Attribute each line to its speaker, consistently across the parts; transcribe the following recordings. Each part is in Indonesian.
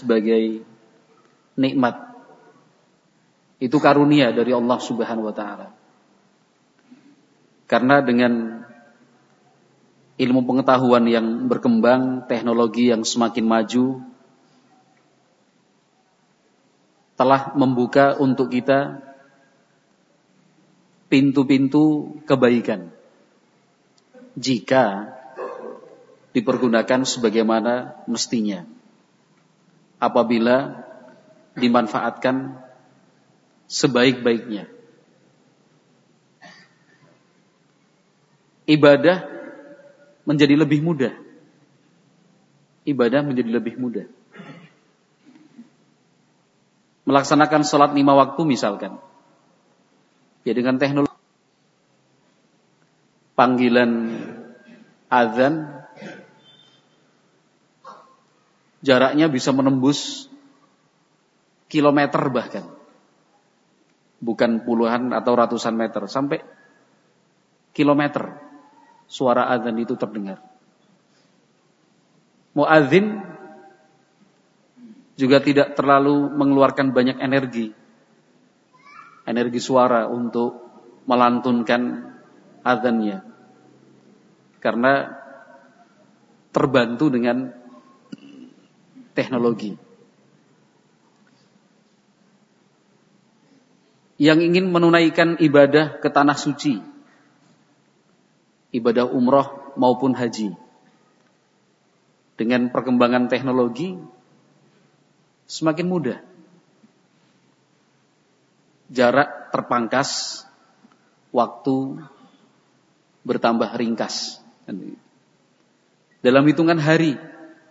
Speaker 1: sebagai nikmat. Itu karunia dari Allah Subhanahu wa taala. Karena dengan ilmu pengetahuan yang berkembang, teknologi yang semakin maju telah membuka untuk kita pintu-pintu kebaikan. Jika dipergunakan sebagaimana mestinya. Apabila dimanfaatkan sebaik-baiknya. Ibadah menjadi lebih mudah. Ibadah menjadi lebih mudah. Melaksanakan sholat lima waktu misalkan. Ya dengan teknologi. Panggilan azan jaraknya bisa menembus kilometer bahkan. Bukan puluhan atau ratusan meter, sampai kilometer suara azan itu terdengar. Muadzin juga tidak terlalu mengeluarkan banyak energi. Energi suara untuk melantunkan azannya. Karena terbantu dengan teknologi. Yang ingin menunaikan ibadah ke tanah suci, ibadah umroh maupun haji. Dengan perkembangan teknologi, semakin mudah. Jarak terpangkas, waktu bertambah ringkas. Dalam hitungan hari,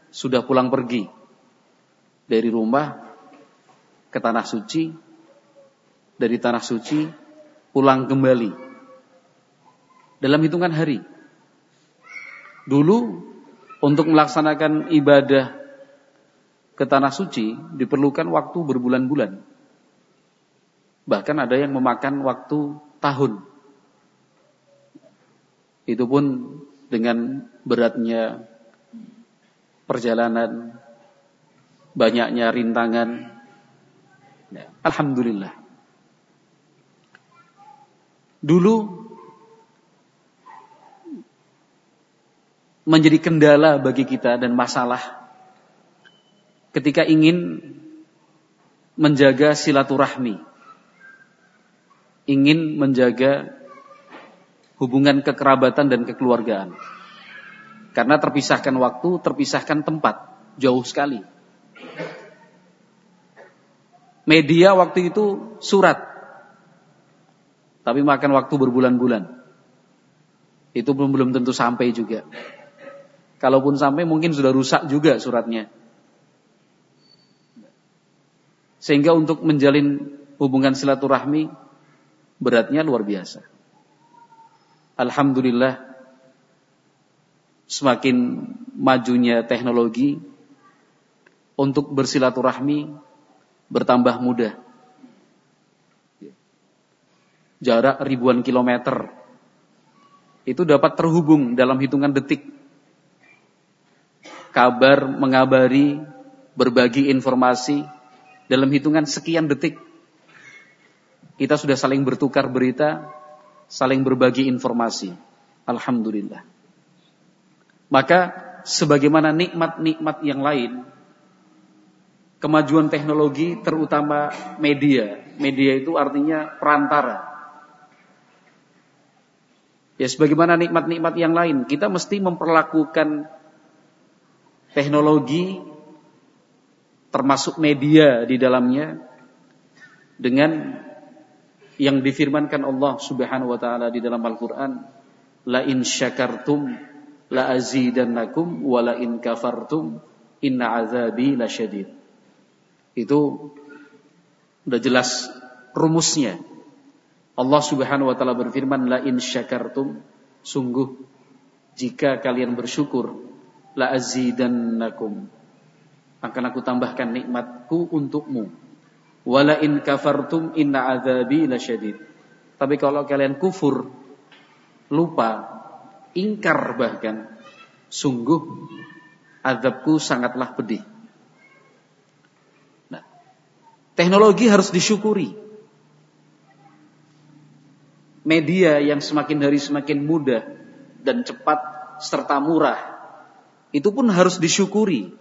Speaker 1: sudah pulang pergi dari rumah ke tanah suci, dari tanah suci pulang kembali dalam hitungan hari. Dulu untuk melaksanakan ibadah ke tanah suci diperlukan waktu berbulan-bulan. Bahkan ada yang memakan waktu tahun. Itu pun dengan beratnya perjalanan, banyaknya rintangan. Ya, Alhamdulillah. Dulu menjadi kendala bagi kita dan masalah ketika ingin menjaga silaturahmi, ingin menjaga hubungan kekerabatan dan kekeluargaan. Karena terpisahkan waktu, terpisahkan tempat, jauh sekali. Media waktu itu surat. Tapi makan waktu berbulan-bulan. Itu belum belum tentu sampai juga. Kalaupun sampai mungkin sudah rusak juga suratnya. Sehingga untuk menjalin hubungan silaturahmi beratnya luar biasa. Alhamdulillah semakin majunya teknologi untuk bersilaturahmi bertambah mudah. Jarak ribuan kilometer itu dapat terhubung dalam hitungan detik. Kabar mengabari, berbagi informasi dalam hitungan sekian detik. Kita sudah saling bertukar berita, saling berbagi informasi. Alhamdulillah. Maka sebagaimana nikmat-nikmat yang lain kemajuan teknologi terutama media. Media itu artinya perantara. Ya sebagaimana nikmat-nikmat yang lain, kita mesti memperlakukan teknologi termasuk media di dalamnya dengan yang difirmankan Allah Subhanahu wa taala di dalam Al-Qur'an, la in syakartum la azidannakum wa la in kafartum inna azabi lasyadid. Itu udah jelas rumusnya. Allah Subhanahu wa taala berfirman la in syakartum sungguh jika kalian bersyukur la azidannakum akan aku tambahkan nikmatku untukmu. Wala in kafartum inna azabi lasyadid. Tapi kalau kalian kufur, lupa, ingkar bahkan, sungguh azabku sangatlah pedih. Teknologi harus disyukuri. Media yang semakin hari semakin mudah dan cepat serta murah itu pun harus disyukuri.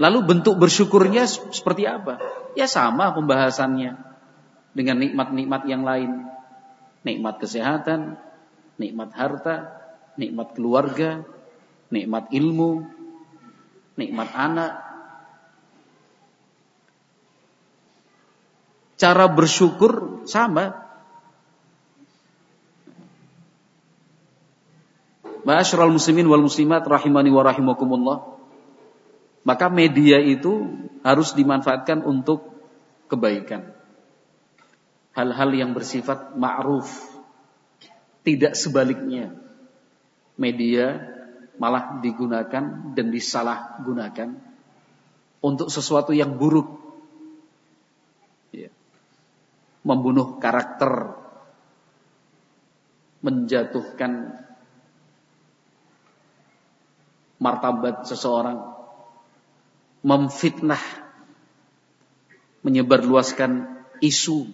Speaker 1: Lalu bentuk bersyukurnya seperti apa? Ya sama pembahasannya dengan nikmat-nikmat yang lain. Nikmat kesehatan, nikmat harta, nikmat keluarga, nikmat ilmu, nikmat anak. Cara bersyukur sama. Ma'asyiral muslimin wal muslimat rahimani wa rahimakumullah. Maka media itu harus dimanfaatkan untuk kebaikan. Hal-hal yang bersifat ma'ruf. Tidak sebaliknya. Media malah digunakan dan disalahgunakan untuk sesuatu yang buruk. Ya. Membunuh karakter. Menjatuhkan martabat seseorang memfitnah, menyebarluaskan isu,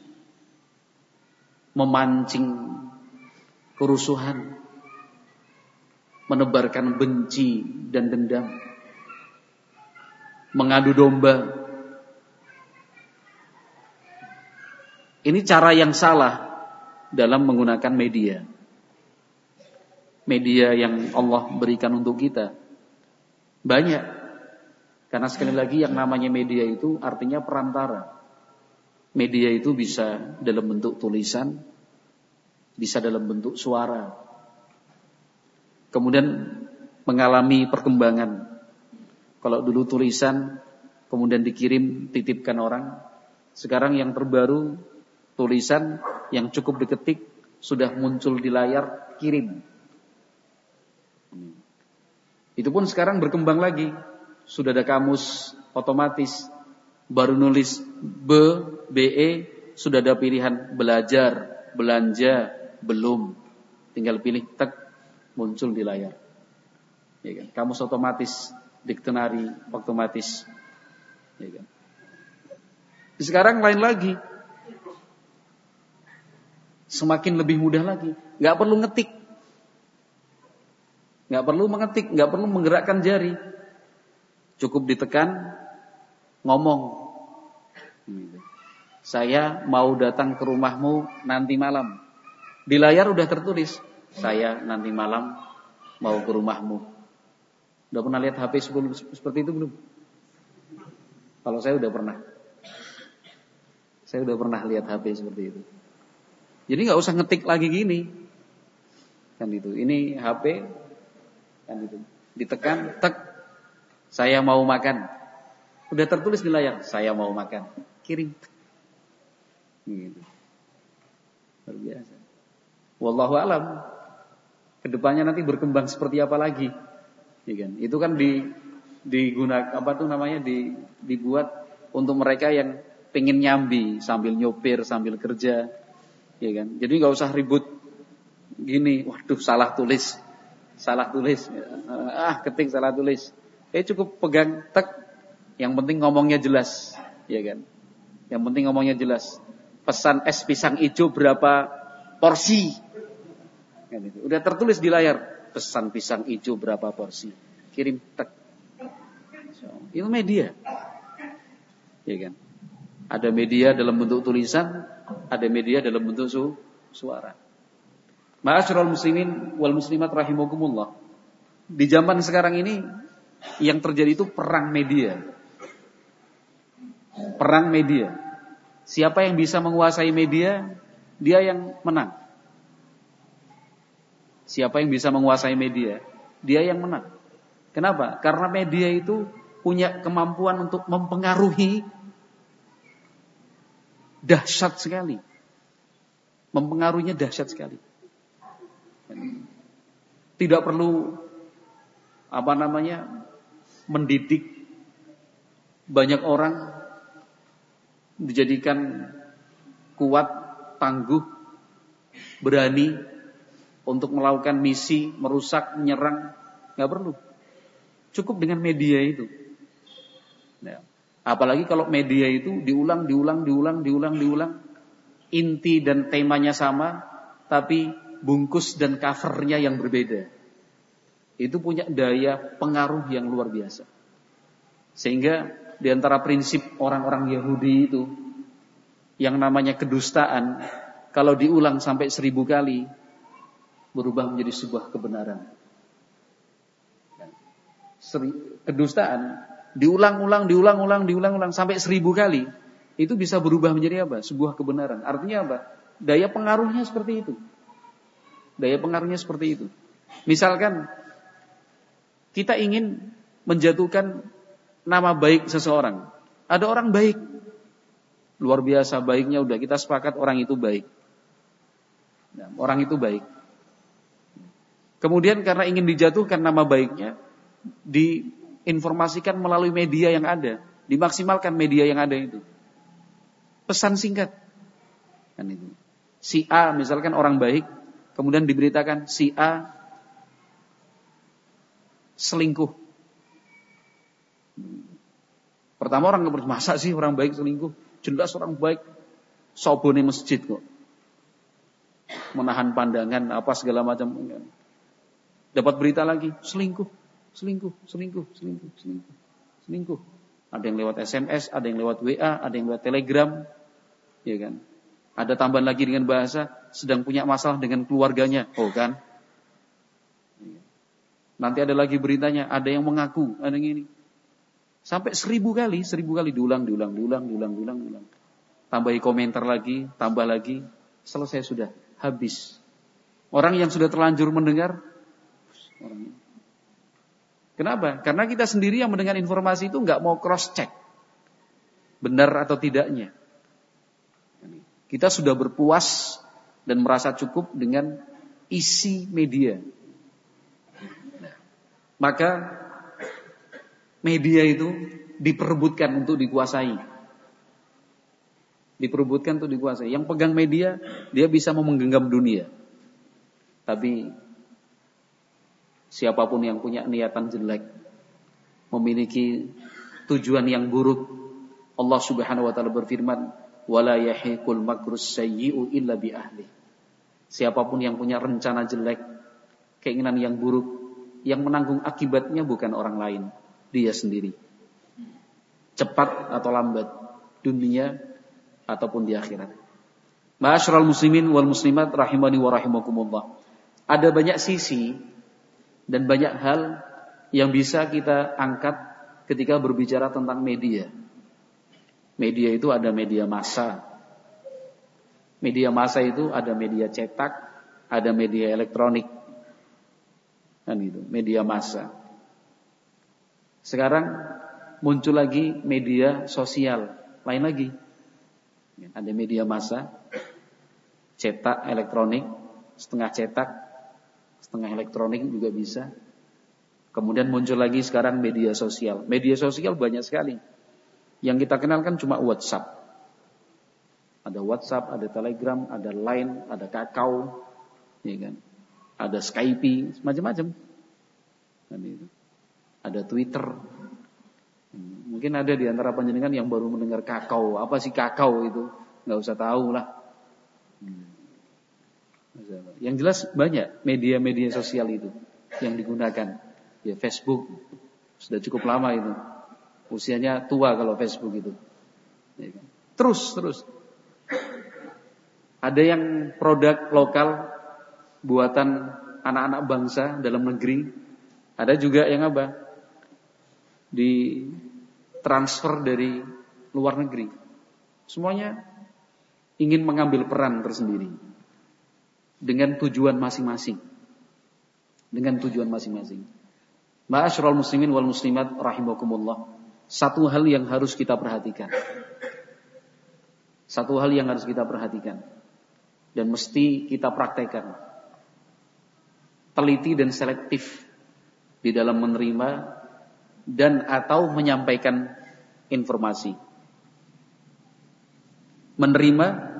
Speaker 1: memancing kerusuhan, menebarkan benci dan dendam, mengadu domba. Ini cara yang salah dalam menggunakan media. Media yang Allah berikan untuk kita. Banyak karena sekali lagi yang namanya media itu artinya perantara. Media itu bisa dalam bentuk tulisan, bisa dalam bentuk suara. Kemudian mengalami perkembangan. Kalau dulu tulisan, kemudian dikirim, titipkan orang. Sekarang yang terbaru, tulisan yang cukup diketik, sudah muncul di layar, kirim. Itu pun sekarang berkembang lagi sudah ada kamus otomatis baru nulis B, BE sudah ada pilihan belajar, belanja, belum. Tinggal pilih tek muncul di layar. Ya kan? Kamus otomatis, diktenari otomatis. Ya kan? Sekarang lain lagi. Semakin lebih mudah lagi. Gak perlu ngetik. Gak perlu mengetik, gak perlu menggerakkan jari. Cukup ditekan, ngomong. Saya mau datang ke rumahmu nanti malam. Di layar udah tertulis, saya nanti malam mau ke rumahmu. Udah pernah lihat HP sebelum seperti itu belum? Kalau saya udah pernah. Saya udah pernah lihat HP seperti itu. Jadi nggak usah ngetik lagi gini. Kan itu. Ini HP kan itu. Ditekan, tek saya mau makan. Udah tertulis di layar, saya mau makan. Kirim. Gitu. Luar biasa. Wallahu alam. Ke depannya nanti berkembang seperti apa lagi? Ya kan? Itu kan di digunakan apa tuh namanya di, dibuat untuk mereka yang pengen nyambi sambil nyopir sambil kerja ya kan jadi nggak usah ribut gini waduh salah tulis salah tulis ah ketik salah tulis Eh cukup pegang tek. Yang penting ngomongnya jelas, ya kan? Yang penting ngomongnya jelas. Pesan es pisang hijau berapa porsi? Kan. Udah tertulis di layar. Pesan pisang hijau berapa porsi? Kirim tek. So, itu media. Ya kan? Ada media dalam bentuk tulisan, ada media dalam bentuk su suara. Ma'asyiral muslimin wal muslimat rahimakumullah. Di zaman sekarang ini yang terjadi itu perang media. Perang media. Siapa yang bisa menguasai media, dia yang menang. Siapa yang bisa menguasai media, dia yang menang. Kenapa? Karena media itu punya kemampuan untuk mempengaruhi dahsyat sekali. Mempengaruhinya dahsyat sekali. Tidak perlu apa namanya mendidik banyak orang dijadikan kuat, tangguh, berani untuk melakukan misi, merusak, menyerang, nggak perlu. Cukup dengan media itu. Nah, Apalagi kalau media itu diulang, diulang, diulang, diulang, diulang. Inti dan temanya sama, tapi bungkus dan covernya yang berbeda. Itu punya daya pengaruh yang luar biasa. Sehingga di antara prinsip orang-orang Yahudi itu, yang namanya kedustaan, kalau diulang sampai seribu kali, berubah menjadi sebuah kebenaran. Kedustaan diulang-ulang, diulang-ulang, diulang-ulang sampai seribu kali, itu bisa berubah menjadi apa? Sebuah kebenaran. Artinya apa? Daya pengaruhnya seperti itu. Daya pengaruhnya seperti itu. Misalkan kita ingin menjatuhkan nama baik seseorang. Ada orang baik. Luar biasa baiknya udah kita sepakat orang itu baik. Nah, orang itu baik. Kemudian karena ingin dijatuhkan nama baiknya, diinformasikan melalui media yang ada, dimaksimalkan media yang ada itu. Pesan singkat. Kan itu. Si A misalkan orang baik, kemudian diberitakan si A selingkuh. Pertama orang masa sih orang baik selingkuh? Jelas orang baik sobone masjid kok. Menahan pandangan apa segala macam. Dapat berita lagi selingkuh, selingkuh, selingkuh, selingkuh, selingkuh, selingkuh. Ada yang lewat SMS, ada yang lewat WA, ada yang lewat Telegram, ya kan? Ada tambahan lagi dengan bahasa sedang punya masalah dengan keluarganya, oh kan? Nanti ada lagi beritanya, ada yang mengaku, ada yang ini. Sampai seribu kali, seribu kali diulang, diulang, diulang, diulang, diulang, diulang. Tambahi komentar lagi, tambah lagi, selesai sudah, habis. Orang yang sudah terlanjur mendengar, orangnya. Kenapa? Karena kita sendiri yang mendengar informasi itu nggak mau cross check, benar atau tidaknya. Kita sudah berpuas dan merasa cukup dengan isi media. Maka media itu diperebutkan untuk dikuasai. Diperebutkan untuk dikuasai. Yang pegang media, dia bisa menggenggam dunia. Tapi siapa pun yang punya niatan jelek, memiliki tujuan yang buruk, Allah Subhanahu wa taala berfirman, "Wala yahiqul makrus sayyi'u illa bi ahli." Siapa pun yang punya rencana jelek, keinginan yang buruk, yang menanggung akibatnya bukan orang lain, dia sendiri. Cepat atau lambat, dunia ataupun di akhirat. Ma'asyiral muslimin wal muslimat rahimani wa rahimakumullah. Ada banyak sisi dan banyak hal yang bisa kita angkat ketika berbicara tentang media. Media itu ada media massa. Media massa itu ada media cetak, ada media elektronik. Kan itu, media massa. Sekarang muncul lagi media sosial, lain lagi. Ada media massa, cetak elektronik, setengah cetak, setengah elektronik juga bisa. Kemudian muncul lagi sekarang media sosial. Media sosial banyak sekali. Yang kita kenal kan cuma WhatsApp. Ada WhatsApp, ada Telegram, ada Line, ada Kakao, ya kan? Ada Skype, macam-macam. Kan ada Twitter. Mungkin ada di antara panjenengan yang baru mendengar kakao. Apa sih kakao itu? Nggak usah tahu lah. Yang jelas banyak media-media sosial itu yang digunakan. Ya Facebook sudah cukup lama itu. Usianya tua kalau Facebook itu. Ya kan? Terus terus. Ada yang produk lokal buatan anak-anak bangsa dalam negeri. Ada juga yang apa? di transfer dari luar negeri. Semuanya ingin mengambil peran tersendiri dengan tujuan masing-masing. Dengan tujuan masing-masing. Ma'asyiral muslimin wal muslimat rahimakumullah. Satu hal yang harus kita perhatikan. Satu hal yang harus kita perhatikan dan mesti kita praktekkan. Teliti dan selektif di dalam menerima dan atau menyampaikan informasi. Menerima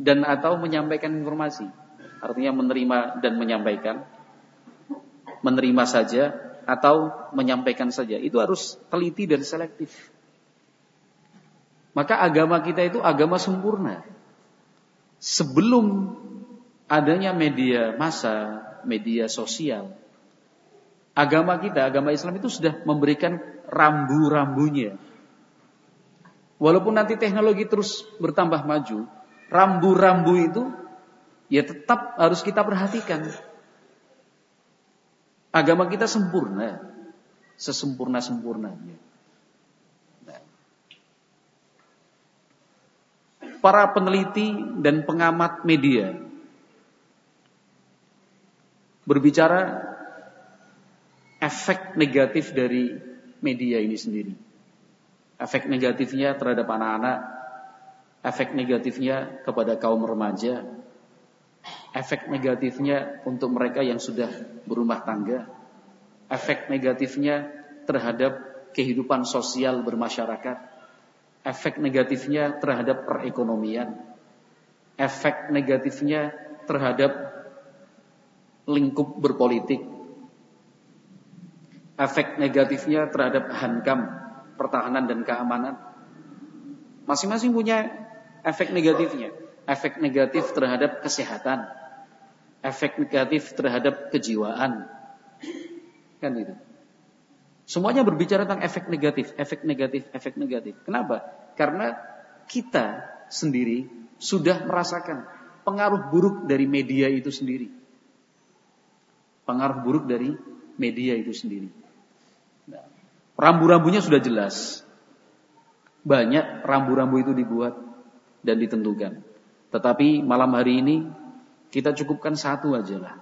Speaker 1: dan atau menyampaikan informasi. Artinya menerima dan menyampaikan. Menerima saja atau menyampaikan saja. Itu harus teliti dan selektif. Maka agama kita itu agama sempurna. Sebelum adanya media massa, media sosial, agama kita, agama Islam itu sudah memberikan rambu-rambunya. Walaupun nanti teknologi terus bertambah maju, rambu-rambu itu ya tetap harus kita perhatikan. Agama kita sempurna, sesempurna-sempurnanya. Nah. Para peneliti dan pengamat media berbicara efek negatif dari media ini sendiri. Efek negatifnya terhadap anak-anak, efek negatifnya kepada kaum remaja, efek negatifnya untuk mereka yang sudah berumah tangga, efek negatifnya terhadap kehidupan sosial bermasyarakat, efek negatifnya terhadap perekonomian, efek negatifnya terhadap lingkup berpolitik, efek negatifnya terhadap hankam, pertahanan dan keamanan. Masing-masing punya efek negatifnya. Efek negatif terhadap kesehatan, efek negatif terhadap kejiwaan. Kan itu. Semuanya berbicara tentang efek negatif, efek negatif, efek negatif. Kenapa? Karena kita sendiri sudah merasakan pengaruh buruk dari media itu sendiri. Pengaruh buruk dari media itu sendiri. Rambu-rambunya sudah jelas. Banyak rambu-rambu itu dibuat dan ditentukan. Tetapi malam hari ini kita cukupkan satu aja lah.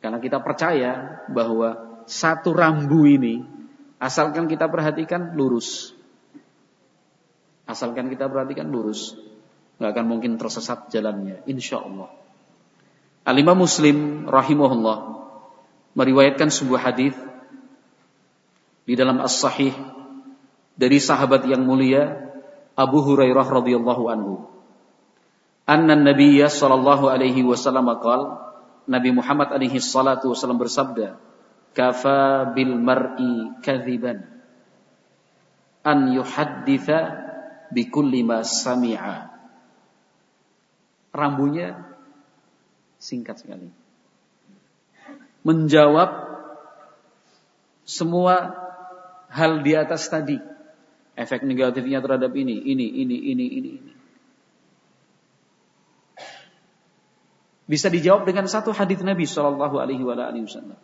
Speaker 1: Karena kita percaya bahwa satu rambu ini asalkan kita perhatikan lurus. Asalkan kita perhatikan lurus. Nggak akan mungkin tersesat jalannya. Insya Allah. Alimah Muslim rahimahullah meriwayatkan sebuah hadis di dalam As-Sahih dari sahabat yang mulia Abu Hurairah radhiyallahu anhu. Anna Nabiya sallallahu alaihi wasallam qaal Nabi Muhammad alaihi salatu wasallam bersabda kafa bil mar'i kadhiban. An yuhadditha bi kulli ma sami'a. Rambunya singkat sekali. Menjawab semua hal di atas tadi efek negatifnya terhadap ini ini ini ini ini ini Bisa dijawab dengan satu hadis Nabi Shallallahu Alaihi Wasallam.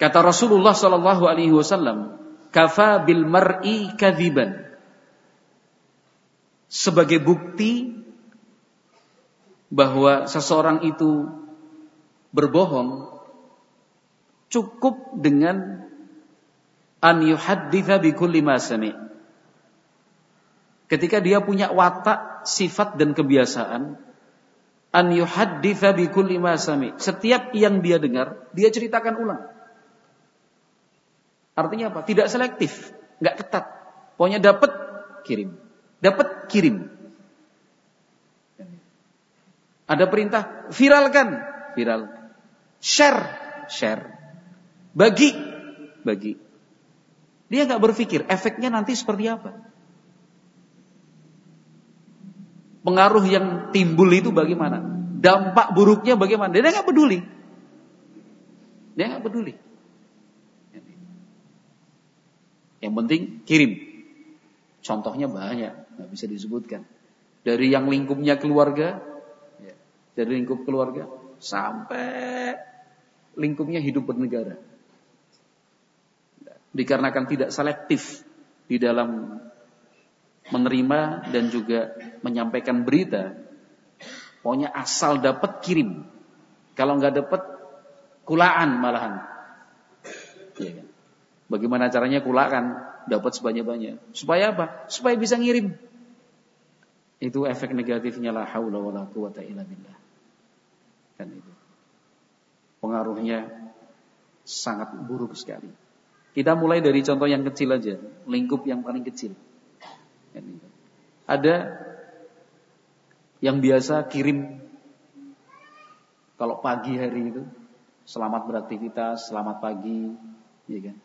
Speaker 1: Kata Rasulullah Shallallahu Alaihi Wasallam, kafa bil mar'i kadiban. Sebagai bukti bahwa seseorang itu berbohong, cukup dengan an yuhadditha bi kulli ma Ketika dia punya watak, sifat dan kebiasaan an yuhadditha bi kulli ma sami. Setiap yang dia dengar, dia ceritakan ulang. Artinya apa? Tidak selektif, nggak ketat. Pokoknya dapat kirim. Dapat kirim. Ada perintah viralkan, viral. Share, share. Bagi, bagi. Dia nggak berpikir efeknya nanti seperti apa. pengaruh yang timbul itu bagaimana? Dampak buruknya bagaimana? Dia nggak peduli. Dia nggak peduli. Yang penting kirim. Contohnya banyak, nggak bisa disebutkan. Dari yang lingkupnya keluarga, ya, dari lingkup keluarga sampai lingkupnya hidup bernegara. Dikarenakan tidak selektif di dalam menerima dan juga menyampaikan berita. Pokoknya asal dapat kirim. Kalau nggak dapat kulaan malahan. Ya kan? Bagaimana caranya kulaan dapat sebanyak-banyak? Supaya apa? Supaya bisa ngirim. Itu efek negatifnya la haula wala quwata illa billah. Kan itu. Pengaruhnya sangat buruk sekali. Kita mulai dari contoh yang kecil aja, lingkup yang paling kecil. Ada yang biasa kirim kalau pagi hari itu Selamat beraktivitas, selamat pagi, ya kan?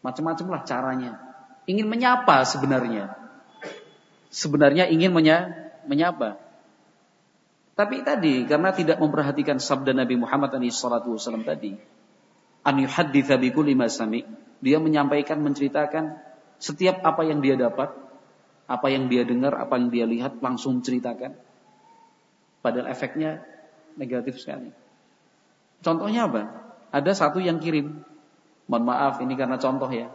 Speaker 1: Macam-macam lah caranya. Ingin menyapa sebenarnya. Sebenarnya ingin menya, menyapa. Tapi tadi karena tidak memperhatikan sabda Nabi Muhammad SAW tadi, an yuhadditha bi kulli sami, dia menyampaikan menceritakan setiap apa yang dia dapat, apa yang dia dengar, apa yang dia lihat langsung ceritakan. Padahal efeknya negatif sekali. Contohnya apa? Ada satu yang kirim. Mohon maaf, ini karena contoh ya.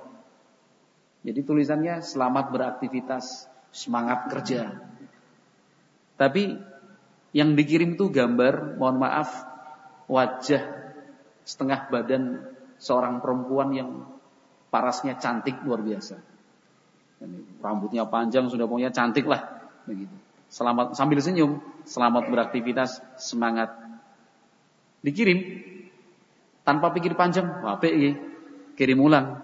Speaker 1: Jadi tulisannya selamat beraktivitas, semangat kerja. Tapi yang dikirim itu gambar, mohon maaf, wajah setengah badan seorang perempuan yang parasnya cantik luar biasa. Rambutnya panjang, sudah punya cantik lah. Begitu. Selamat sambil senyum, selamat beraktivitas, semangat dikirim tanpa pikir panjang, iki. Kirim ulang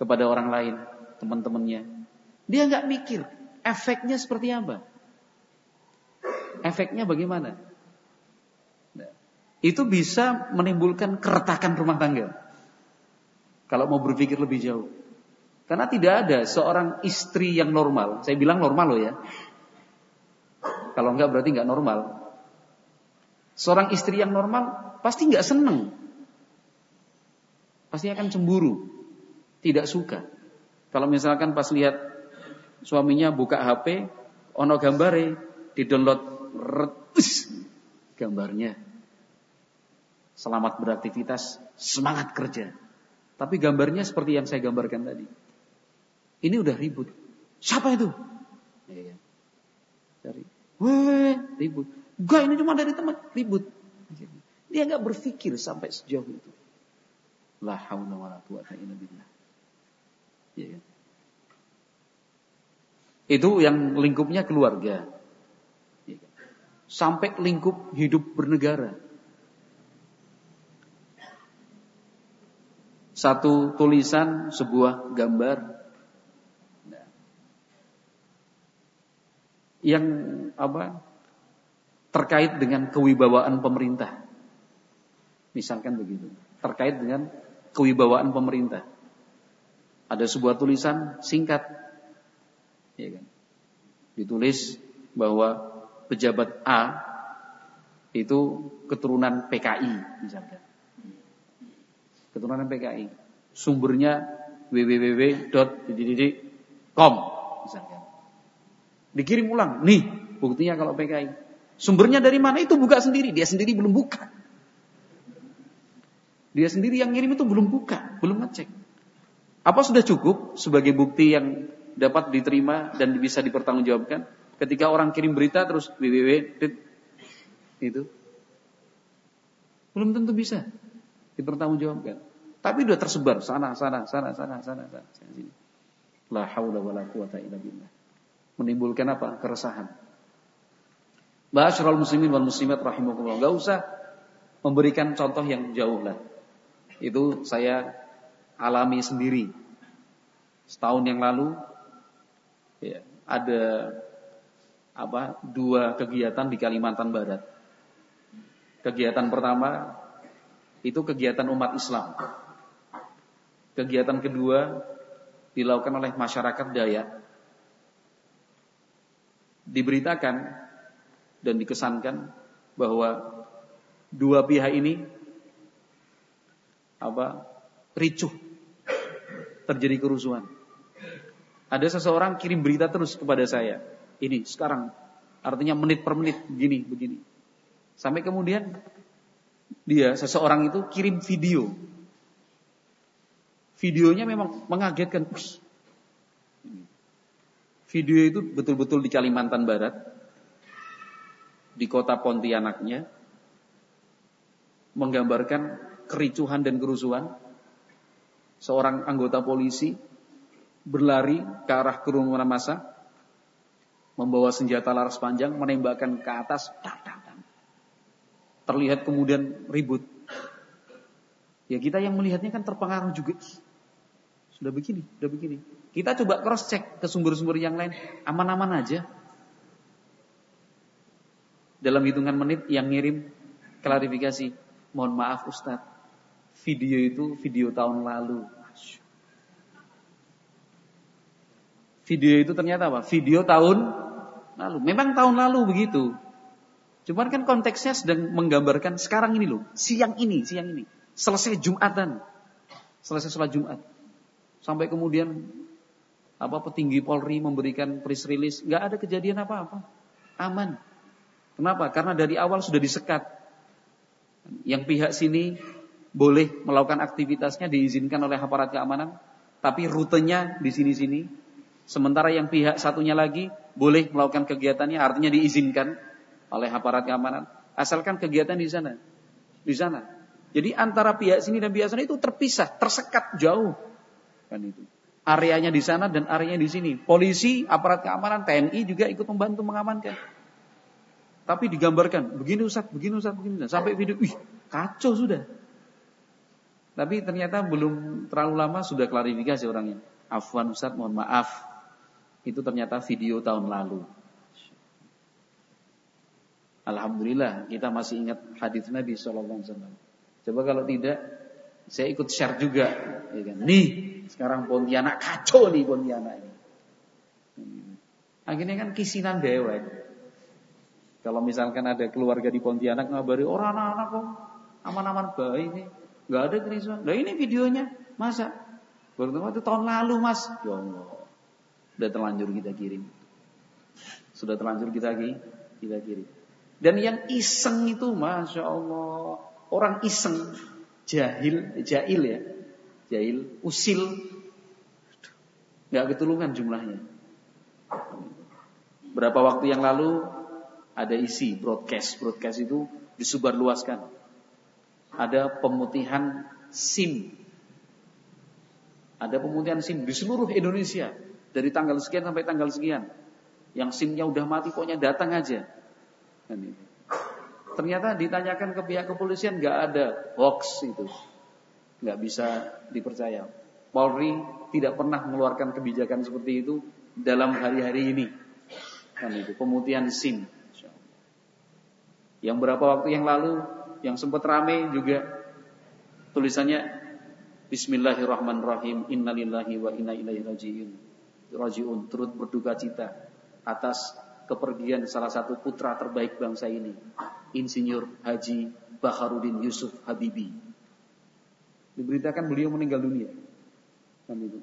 Speaker 1: kepada orang lain, teman-temannya. Dia nggak mikir efeknya seperti apa. Efeknya bagaimana? Itu bisa menimbulkan keretakan rumah tangga. Kalau mau berpikir lebih jauh. Karena tidak ada seorang istri yang normal. Saya bilang normal loh ya. Kalau enggak berarti enggak normal. Seorang istri yang normal pasti nggak seneng. Pasti akan cemburu. Tidak suka. Kalau misalkan pas lihat suaminya buka HP, ono gambare, di-download gambarnya. Selamat beraktivitas, semangat kerja. Tapi gambarnya seperti yang saya gambarkan tadi. Ini udah ribut. Siapa itu? Ya, ya. Dari, weh, ribut. Enggak, ini cuma dari teman, ribut. Dia nggak berpikir sampai sejauh itu. La haula wala quwata illa billah. Ya, kan? Itu yang lingkupnya keluarga. Ya, kan? Sampai lingkup hidup bernegara. Satu tulisan, sebuah gambar. Nah. Yang apa? terkait dengan kewibawaan pemerintah. Misalkan begitu. Terkait dengan kewibawaan pemerintah. Ada sebuah tulisan singkat. Ya kan? Ditulis bahwa pejabat A itu keturunan PKI misalkan. Keturunan PKI. Sumbernya www.com misalkan. Dikirim ulang. Nih, buktinya kalau PKI. Sumbernya dari mana itu buka sendiri, dia sendiri belum buka. Dia sendiri yang ngirim itu belum buka, belum ngecek. Apa sudah cukup sebagai bukti yang dapat diterima dan bisa dipertanggungjawabkan? Ketika orang kirim berita terus www itu belum tentu bisa dipertanggungjawabkan. Tapi sudah tersebar sana sana sana sana sana sana sini. La haula wala quwata illa billah. Menimbulkan apa? Keresahan. Ba'asyiral muslimin wal muslimat rahimakumullah. Enggak usah memberikan contoh yang jauh lah. Itu saya alami sendiri. Setahun yang lalu ya, ada apa? Dua kegiatan di Kalimantan Barat. Kegiatan pertama itu kegiatan umat Islam. Kegiatan kedua dilakukan oleh masyarakat Dayak. Diberitakan dan dikesankan bahwa dua pihak ini apa ricuh terjadi kerusuhan. Ada seseorang kirim berita terus kepada saya. Ini sekarang artinya menit per menit begini begini. Sampai kemudian dia seseorang itu kirim video. Videonya memang mengagetkan. Video itu betul-betul di Kalimantan Barat di kota Pontianaknya menggambarkan kericuhan dan kerusuhan. Seorang anggota polisi berlari ke arah kerumunan massa, membawa senjata laras panjang, menembakkan ke atas, terlihat kemudian ribut. Ya kita yang melihatnya kan terpengaruh juga. Sudah begini, sudah begini. Kita coba cross check ke sumber-sumber yang lain, aman-aman aja dalam hitungan menit yang ngirim klarifikasi. Mohon maaf Ustadz, video itu video tahun lalu. Video itu ternyata apa? Video tahun lalu. Memang tahun lalu begitu. Cuman kan konteksnya sedang menggambarkan sekarang ini loh, siang ini, siang ini. Selesai Jumatan. Selesai sholat Jumat. Sampai kemudian apa petinggi Polri memberikan press release, nggak ada kejadian apa-apa. Aman. Kenapa? Karena dari awal sudah disekat. Yang pihak sini boleh melakukan aktivitasnya diizinkan oleh aparat keamanan, tapi rutenya di sini-sini. Sementara yang pihak satunya lagi boleh melakukan kegiatannya, artinya diizinkan oleh aparat keamanan, asalkan kegiatan di sana. Di sana. Jadi antara pihak sini dan pihak sana itu terpisah, tersekat jauh. Kan itu. Areanya di sana dan areanya di sini. Polisi, aparat keamanan, TNI juga ikut membantu mengamankan. Tapi digambarkan, begini Ustaz, begini Ustaz, begini Ustaz. Sampai video, wih, kacau sudah. Tapi ternyata belum terlalu lama sudah klarifikasi orangnya. Afwan Ustaz, mohon maaf. Itu ternyata video tahun lalu. Alhamdulillah kita masih ingat hadis Nabi Shallallahu Alaihi Wasallam. Coba kalau tidak, saya ikut share juga. Ya kan? Nih, sekarang Pontianak kacau nih Pontianak ini. Akhirnya kan kisinan dewek. Kalau misalkan ada keluarga di Pontianak ngabari orang anak-anak kok aman-aman baik nih. Gak ada kerisuan. Nah ini videonya. Masa? Baru itu tahun lalu mas. Ya Allah. Sudah terlanjur kita kirim. Sudah terlanjur kita kita kirim. Dan yang iseng itu Masya Allah. Orang iseng. Jahil. Jahil ya. Jahil. Usil. Gak ketulungan jumlahnya. Berapa waktu yang lalu ada isi broadcast. Broadcast itu disebarluaskan ada pemutihan SIM. Ada pemutihan SIM di seluruh Indonesia dari tanggal sekian sampai tanggal sekian. Yang SIM-nya udah mati pokoknya datang aja. Ternyata ditanyakan ke pihak kepolisian nggak ada hoax itu. Nggak bisa dipercaya. Polri tidak pernah mengeluarkan kebijakan seperti itu dalam hari-hari ini. Kan itu pemutihan SIM. Yang berapa waktu yang lalu yang sempat rame juga tulisannya Bismillahirrahmanirrahim Innalillahi wa inna ilaihi rajiun Rajiun turut berduka cita atas kepergian salah satu putra terbaik bangsa ini Insinyur Haji Baharudin Yusuf Habibi Diberitakan beliau meninggal dunia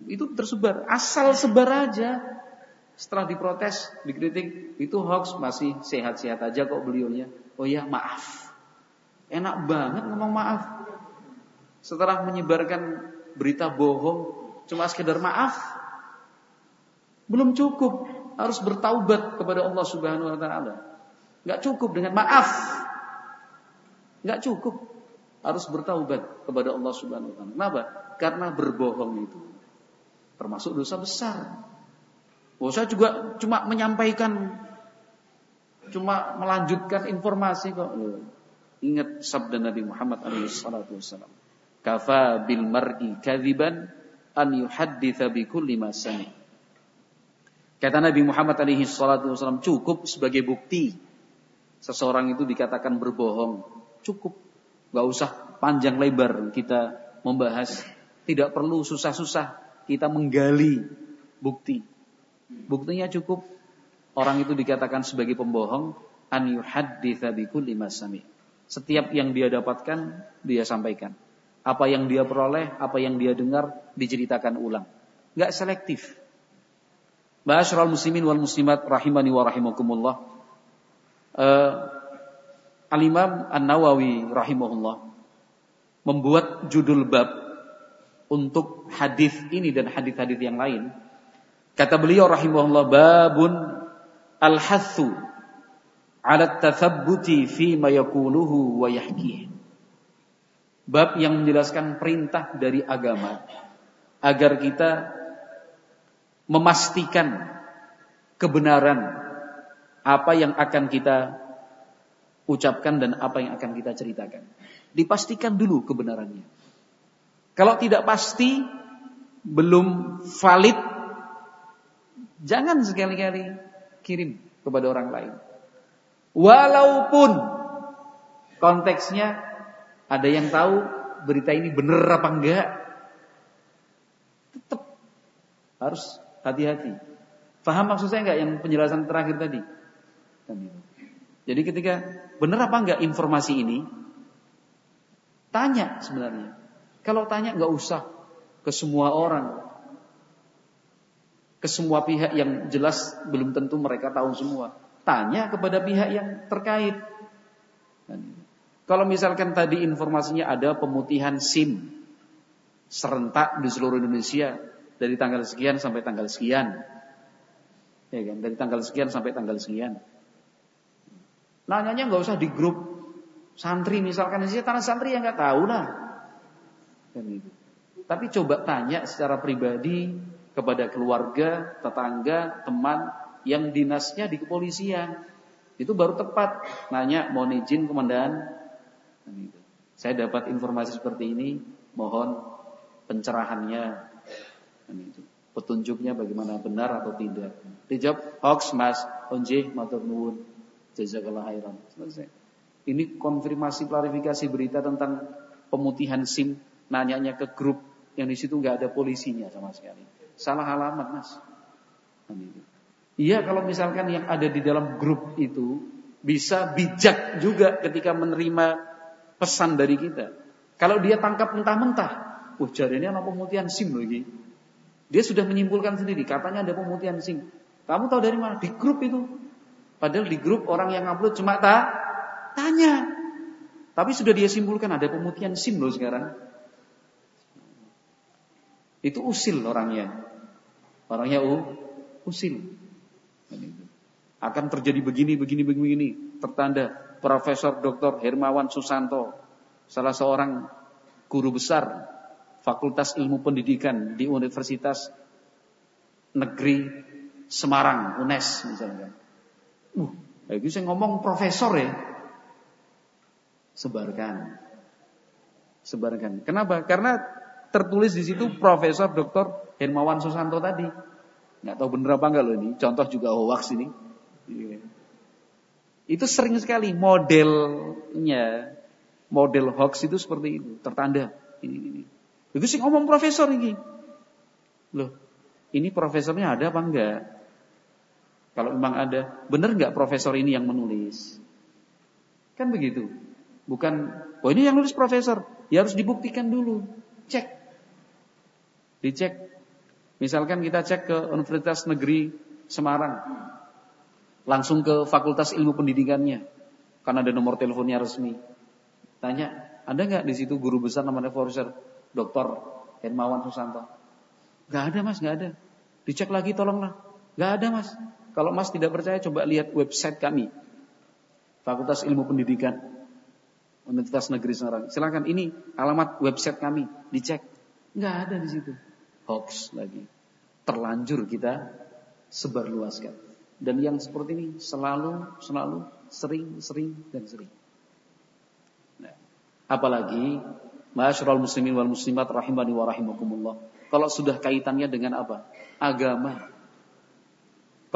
Speaker 1: itu. tersebar asal sebar aja setelah diprotes, dikritik, itu hoax masih sehat-sehat aja kok beliaunya. Oh ya, maaf. Enak banget ngomong maaf. Setelah menyebarkan berita bohong, cuma sekedar maaf. Belum cukup, harus bertaubat kepada Allah Subhanahu wa taala. Enggak cukup dengan maaf. Enggak cukup. Harus bertaubat kepada Allah Subhanahu wa taala. Kenapa? Karena berbohong itu termasuk dosa besar. Oh, saya juga cuma menyampaikan cuma melanjutkan informasi kok. Ingat sabda Nabi Muhammad SAW. Kafa bil mar'i kadziban an yuhadditha bi kulli ma Kata Nabi Muhammad alaihi salatu wasallam cukup sebagai bukti seseorang itu dikatakan berbohong. Cukup. Gak usah panjang lebar kita membahas. Tidak perlu susah-susah kita menggali bukti. Buktinya cukup orang itu dikatakan sebagai pembohong an yuhadditha bi kulli ma setiap yang dia dapatkan, dia sampaikan. Apa yang dia peroleh, apa yang dia dengar, diceritakan ulang. Gak selektif. Ma'asyiral muslimin wal muslimat rahimani wa rahimakumullah. Uh, Al-Imam An-Nawawi rahimahullah membuat judul bab untuk hadis ini dan hadis-hadis yang lain. Kata beliau rahimahullah babun al-hathu ala tathabbuti fi ma yaquluhu wa yahkih. Bab yang menjelaskan perintah dari agama agar kita memastikan kebenaran apa yang akan kita ucapkan dan apa yang akan kita ceritakan. Dipastikan dulu kebenarannya. Kalau tidak pasti, belum valid, jangan sekali-kali kirim kepada orang lain. Walaupun konteksnya Ada yang tahu berita ini benar apa enggak? Tetap harus hati-hati. Faham maksud saya enggak yang penjelasan terakhir tadi? Kan Jadi ketika benar apa enggak informasi ini, tanya sebenarnya. Kalau tanya enggak usah ke semua orang, ke semua pihak yang jelas belum tentu mereka tahu semua. Tanya kepada pihak yang terkait. Kalau misalkan tadi informasinya ada pemutihan SIM serentak di seluruh Indonesia dari tanggal sekian sampai tanggal sekian. Ya kan? Dari tanggal sekian sampai tanggal sekian. Nanyanya nggak usah di grup santri misalkan sih tanah santri yang nggak tahu lah. Kan itu. Tapi coba tanya secara pribadi kepada keluarga, tetangga, teman yang dinasnya di kepolisian. Itu baru tepat. Nanya, mohon izin komandan. Kan itu. Saya dapat informasi seperti ini, mohon pencerahannya. Kan itu petunjuknya bagaimana benar atau tidak. Dijawab hoax mas, onjih matur nuwun. Jazakallah khairan. Selesai. Ini konfirmasi klarifikasi berita tentang pemutihan SIM, nanyanya ke grup yang di situ nggak ada polisinya sama sekali. Salah alamat mas. Iya kalau misalkan yang ada di dalam grup itu bisa bijak juga ketika menerima pesan dari kita. Kalau dia tangkap mentah-mentah, wah jadinya apa pemutihan SIM lagi. Dia sudah menyimpulkan sendiri, katanya ada pemutihan SIM. Kamu tahu dari mana? Di grup itu. Padahal di grup orang yang upload cuma tak tanya. Tapi sudah dia simpulkan ada pemutihan SIM loh sekarang. Itu usil orangnya. Orangnya uh, usil. Akan terjadi begini, begini, begini. Tertanda Profesor Dr. Hermawan Susanto, salah seorang guru besar Fakultas Ilmu Pendidikan di Universitas Negeri Semarang, UNES misalnya. Uh, itu saya ngomong profesor ya. Sebarkan. Sebarkan. Kenapa? Karena tertulis di situ Profesor Dr. Hermawan Susanto tadi. Nggak tahu bener apa enggak loh ini. Contoh juga hoax ini. Iya. Itu sering sekali modelnya. Model hoax itu seperti itu. Tertanda. Ini, ini. Itu sih ngomong profesor ini. Loh, ini profesornya ada apa enggak? Kalau memang ada, benar enggak profesor ini yang menulis? Kan begitu. Bukan, oh ini yang nulis profesor. Ya harus dibuktikan dulu. Cek. Dicek. Misalkan kita cek ke Universitas Negeri Semarang. Langsung ke Fakultas Ilmu Pendidikannya. Karena ada nomor teleponnya resmi. Tanya, ada nggak di situ guru besar namanya Profesor Dr. Hermawan Susanto. Gak ada mas, gak ada. Dicek lagi tolonglah. Gak ada mas. Kalau mas tidak percaya coba lihat website kami. Fakultas Ilmu Pendidikan. Universitas Negeri Semarang. Silakan ini alamat website kami. Dicek. Gak ada di situ. Hoax lagi. Terlanjur kita sebarluaskan. Dan yang seperti ini selalu, selalu, sering, sering, dan sering. Nah, apalagi Masyarul muslimin wal muslimat rahimani wa rahimakumullah. Kalau sudah kaitannya dengan apa? Agama.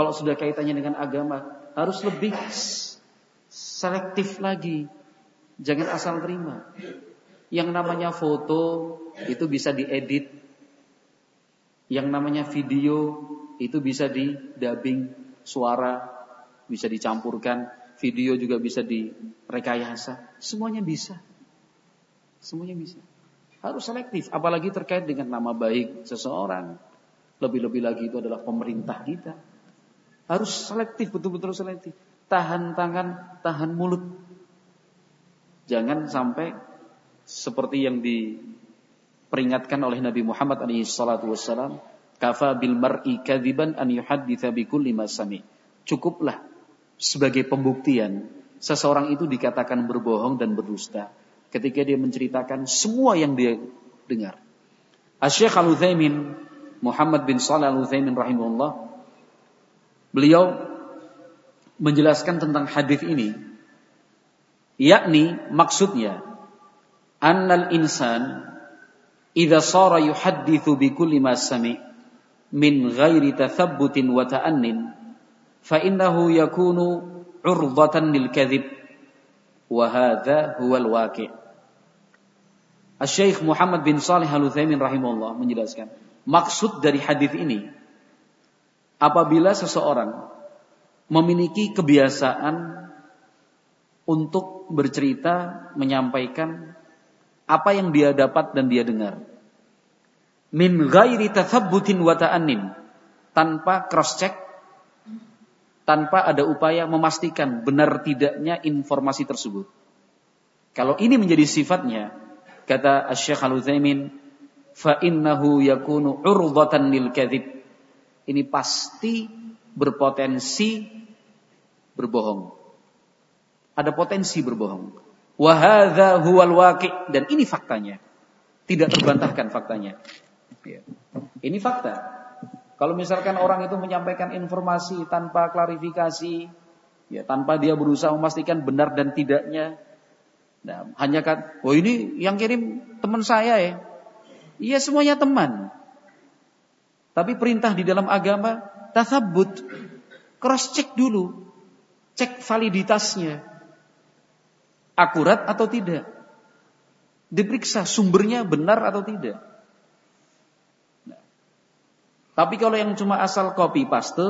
Speaker 1: Kalau sudah kaitannya dengan agama, harus lebih selektif lagi. Jangan asal terima. Yang namanya foto itu bisa diedit. Yang namanya video itu bisa di dubbing suara, bisa dicampurkan, video juga bisa direkayasa. Semuanya bisa. Semuanya bisa. Harus selektif, apalagi terkait dengan nama baik seseorang. Lebih-lebih lagi itu adalah pemerintah kita. Harus selektif, betul-betul selektif. Tahan tangan, tahan mulut. Jangan sampai seperti yang diperingatkan oleh Nabi Muhammad SAW. Kafa bil mar'i kadziban an yuhadditha bi kulli sami. Cukuplah sebagai pembuktian seseorang itu dikatakan berbohong dan berdusta ketika dia menceritakan semua yang dia dengar. Asy-Syaikh Al-Utsaimin Muhammad bin Shalih Al-Utsaimin rahimahullah beliau menjelaskan tentang hadis ini yakni maksudnya annal insan idza sara yuhadditsu bi kulli ma sami min ghairi tathabbutin wa ta'annin fa innahu yakunu urdatan lil kadhib wa hadha huwa al waqi' Syekh Muhammad bin Salih Al-Utsaimin rahimahullah menjelaskan, maksud dari hadis ini apabila seseorang memiliki kebiasaan untuk bercerita, menyampaikan apa yang dia dapat dan dia dengar. Min ghairi tathabbutin wa ta'annin. Tanpa cross check, tanpa ada upaya memastikan benar tidaknya informasi tersebut. Kalau ini menjadi sifatnya, kata Syekh Al-Utsaimin, fa innahu yakunu urdatan lil kadhib. Ini pasti berpotensi berbohong. Ada potensi berbohong. Wa hadza huwal waqi' dan ini faktanya. Tidak terbantahkan faktanya. Ya. Ini fakta. Kalau misalkan orang itu menyampaikan informasi tanpa klarifikasi, ya tanpa dia berusaha memastikan benar dan tidaknya, nah, hanya kan, oh ini yang kirim teman saya ya, iya semuanya teman. Tapi perintah di dalam agama tasabut, cross check dulu, cek validitasnya, akurat atau tidak, diperiksa sumbernya benar atau tidak. Tapi kalau yang cuma asal copy paste,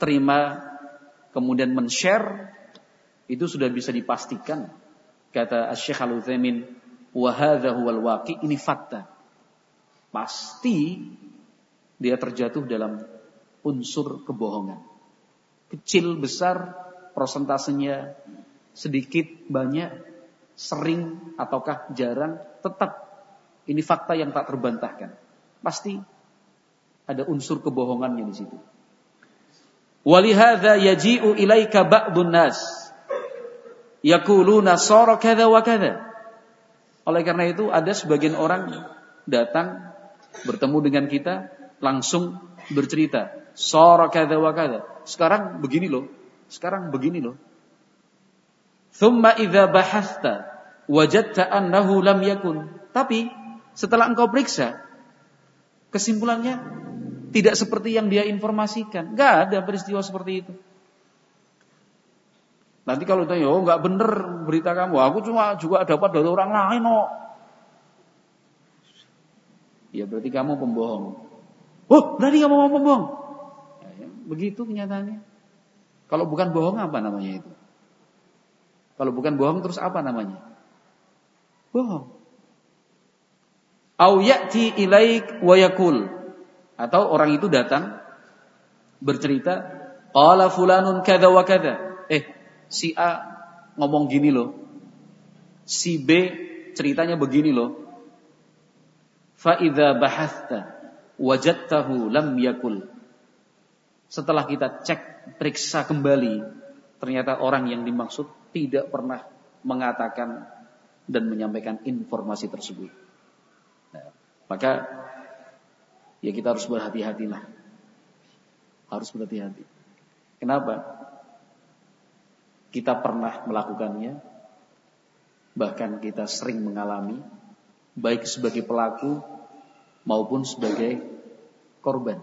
Speaker 1: terima kemudian men-share itu sudah bisa dipastikan kata Syekh Al-Utsaimin wa hadza huwal waqi ini fakta. Pasti dia terjatuh dalam unsur kebohongan. Kecil besar prosentasenya sedikit banyak sering ataukah jarang tetap ini fakta yang tak terbantahkan. Pasti ada unsur kebohongannya di situ. Walihada yaji'u ilaika ba'dun nas yaquluna sara kadza wa kadza. Oleh karena itu ada sebagian orang datang bertemu dengan kita langsung bercerita, sara kadza wa kadza. Sekarang begini loh, sekarang begini loh. Thumma idza bahasta wajadta annahu lam yakun. Tapi setelah engkau periksa, kesimpulannya tidak seperti yang dia informasikan. Gak ada peristiwa seperti itu. Nanti kalau tanya, oh nggak bener berita kamu, aku cuma juga dapat dari orang lain, oh. Ya berarti kamu pembohong. Oh, berarti kamu mau pembohong. Ya, ya, begitu kenyataannya. Kalau bukan bohong apa namanya itu? Kalau bukan bohong terus apa namanya? Bohong. Au ya'ti ilaik wa yakul. Atau orang itu datang bercerita, qala fulanun kada wa kada. Eh, si A ngomong gini loh. Si B ceritanya begini loh. Fa idza bahathta wajadtahu lam yakul. Setelah kita cek, periksa kembali, ternyata orang yang dimaksud tidak pernah mengatakan dan menyampaikan informasi tersebut. Nah, maka ya kita harus berhati-hatilah. Harus berhati-hati. Kenapa? Kita pernah melakukannya, bahkan kita sering mengalami, baik sebagai pelaku maupun sebagai korban.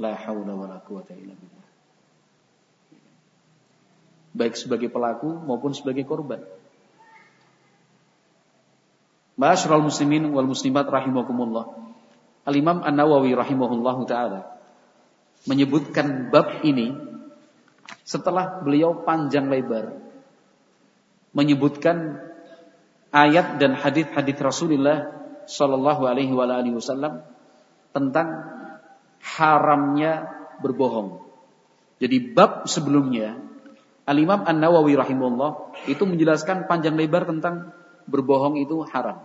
Speaker 1: La haula wa la quwata illa billah. Baik sebagai pelaku maupun sebagai korban. Ma'asyiral muslimin wal muslimat rahimakumullah. Al-Imam An-Nawawi rahimahullahu taala menyebutkan bab ini setelah beliau panjang lebar menyebutkan ayat dan hadis-hadis Rasulullah sallallahu alaihi wasallam tentang haramnya berbohong. Jadi bab sebelumnya Al-Imam An-Nawawi rahimahullah itu menjelaskan panjang lebar tentang berbohong itu haram.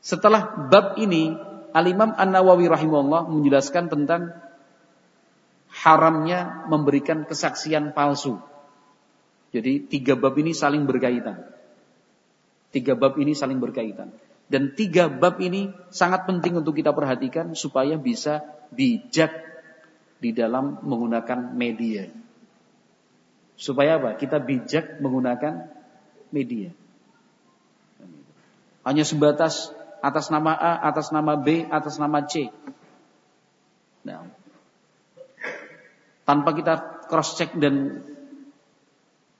Speaker 1: Setelah bab ini Al-Imam An-Nawawi rahimahullah menjelaskan tentang haramnya memberikan kesaksian palsu. Jadi tiga bab ini saling berkaitan. Tiga bab ini saling berkaitan. Dan tiga bab ini sangat penting untuk kita perhatikan supaya bisa bijak di dalam menggunakan media. Supaya apa? Kita bijak menggunakan media. Hanya sebatas atas nama A, atas nama B, atas nama C. Nah, tanpa kita cross check dan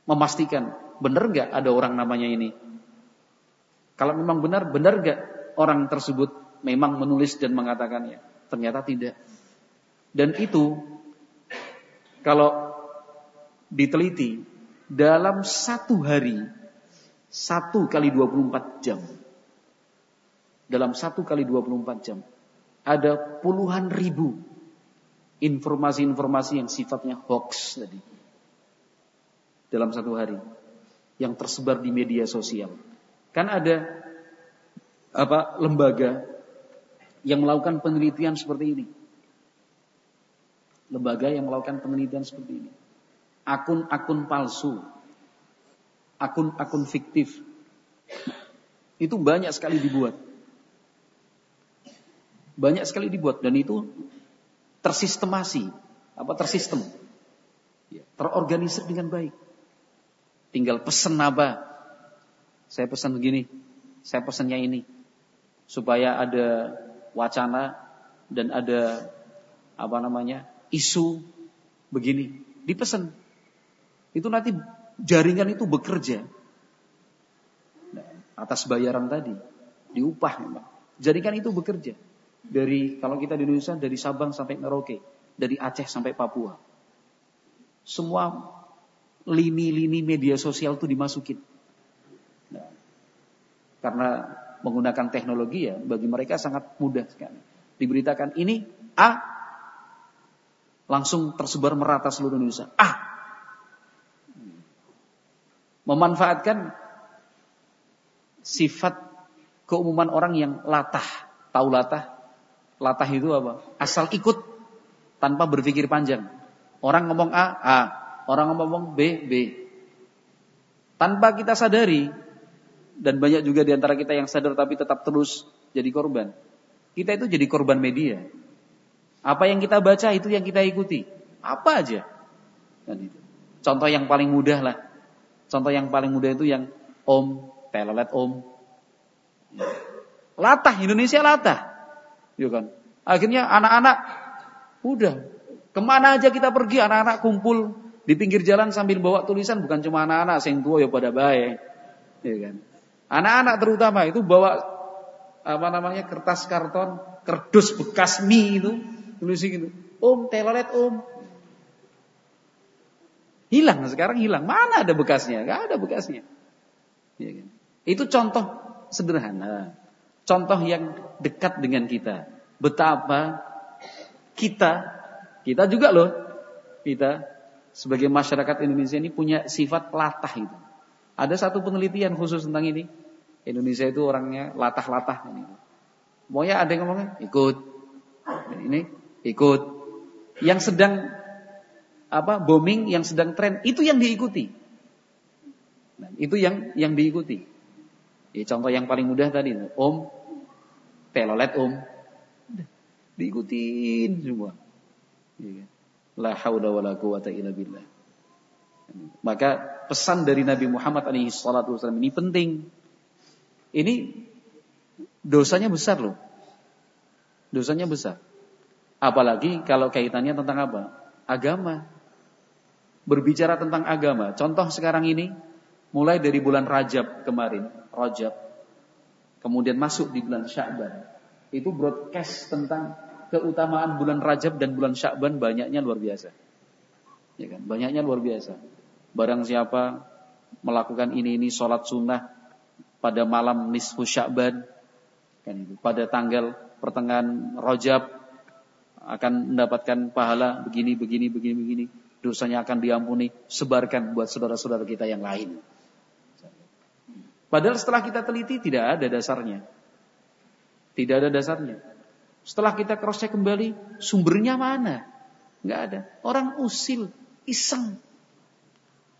Speaker 1: memastikan benar nggak ada orang namanya ini. Kalau memang benar, benar gak orang tersebut memang menulis dan mengatakannya? Ternyata tidak. Dan itu kalau diteliti dalam satu hari satu kali 24 jam dalam satu kali 24 jam ada puluhan ribu informasi-informasi yang sifatnya hoax tadi dalam satu hari yang tersebar di media sosial. Kan ada apa lembaga yang melakukan penelitian seperti ini. Lembaga yang melakukan penelitian seperti ini. Akun-akun palsu, akun-akun fiktif. Itu banyak sekali dibuat. Banyak sekali dibuat dan itu tersistemasi, apa tersistem. Ya, terorganisir dengan baik. Tinggal pesan apa? Saya pesan begini, saya pesannya ini. Supaya ada wacana dan ada apa namanya isu begini. Dipesan. Itu nanti jaringan itu bekerja. Nah, atas bayaran tadi diupah jaringan itu bekerja. Dari kalau kita di Indonesia dari Sabang sampai Merauke dari Aceh sampai Papua. Semua lini-lini media sosial itu dimasukin. Karena menggunakan teknologi ya bagi mereka sangat mudah sekali. Diberitakan ini A langsung tersebar merata seluruh Indonesia. A memanfaatkan sifat keumuman orang yang latah. Tahu latah? Latah itu apa? Asal ikut tanpa berpikir panjang. Orang ngomong A, A. Orang ngomong B, B. Tanpa kita sadari, dan banyak juga di antara kita yang sadar tapi tetap terus jadi korban. Kita itu jadi korban media. Apa yang kita baca itu yang kita ikuti. Apa aja. Contoh yang paling mudah lah. Contoh yang paling mudah itu yang om, telolet om. Latah, Indonesia latah. Ya kan? Akhirnya anak-anak udah ke mana aja kita pergi anak-anak kumpul di pinggir jalan sambil bawa tulisan bukan cuma anak-anak sing tua ya pada baik. Ya kan? Anak-anak terutama itu bawa apa namanya kertas karton, kerdus bekas mie itu, tulis gitu. Om, telolet om. Hilang sekarang hilang. Mana ada bekasnya? Gak ada bekasnya. Ya kan? Itu contoh sederhana. Contoh yang dekat dengan kita. Betapa kita, kita juga loh, kita sebagai masyarakat Indonesia ini punya sifat latah itu. Ada satu penelitian khusus tentang ini. Indonesia itu orangnya latah-latah. Maunya ada yang ngomongnya ikut. Ini ikut. Yang sedang apa booming, yang sedang tren itu yang diikuti. Nah, itu yang yang diikuti. Ya, contoh yang paling mudah tadi, om, telolet om, diikutin semua. Ya, La haula wala quwata illa billah. Maka pesan dari Nabi Muhammad alaihi salatu wasallam ini penting. Ini dosanya besar loh. Dosanya besar. Apalagi kalau kaitannya tentang apa? Agama. Berbicara tentang agama. Contoh sekarang ini mulai dari bulan Rajab kemarin, Rajab. Kemudian masuk di bulan Sya'ban. Itu broadcast tentang keutamaan bulan Rajab dan bulan Sya'ban banyaknya luar biasa. Ya kan? Banyaknya luar biasa. Barang siapa melakukan ini ini sholat sunnah pada malam nisfu sya'ban itu pada tanggal pertengahan Rajab akan mendapatkan pahala begini begini begini begini. Dosanya akan diampuni sebarkan buat saudara-saudara kita yang lain. Padahal setelah kita teliti tidak ada dasarnya. Tidak ada dasarnya. Setelah kita cross check kembali sumbernya mana? Nggak ada. Orang usil iseng.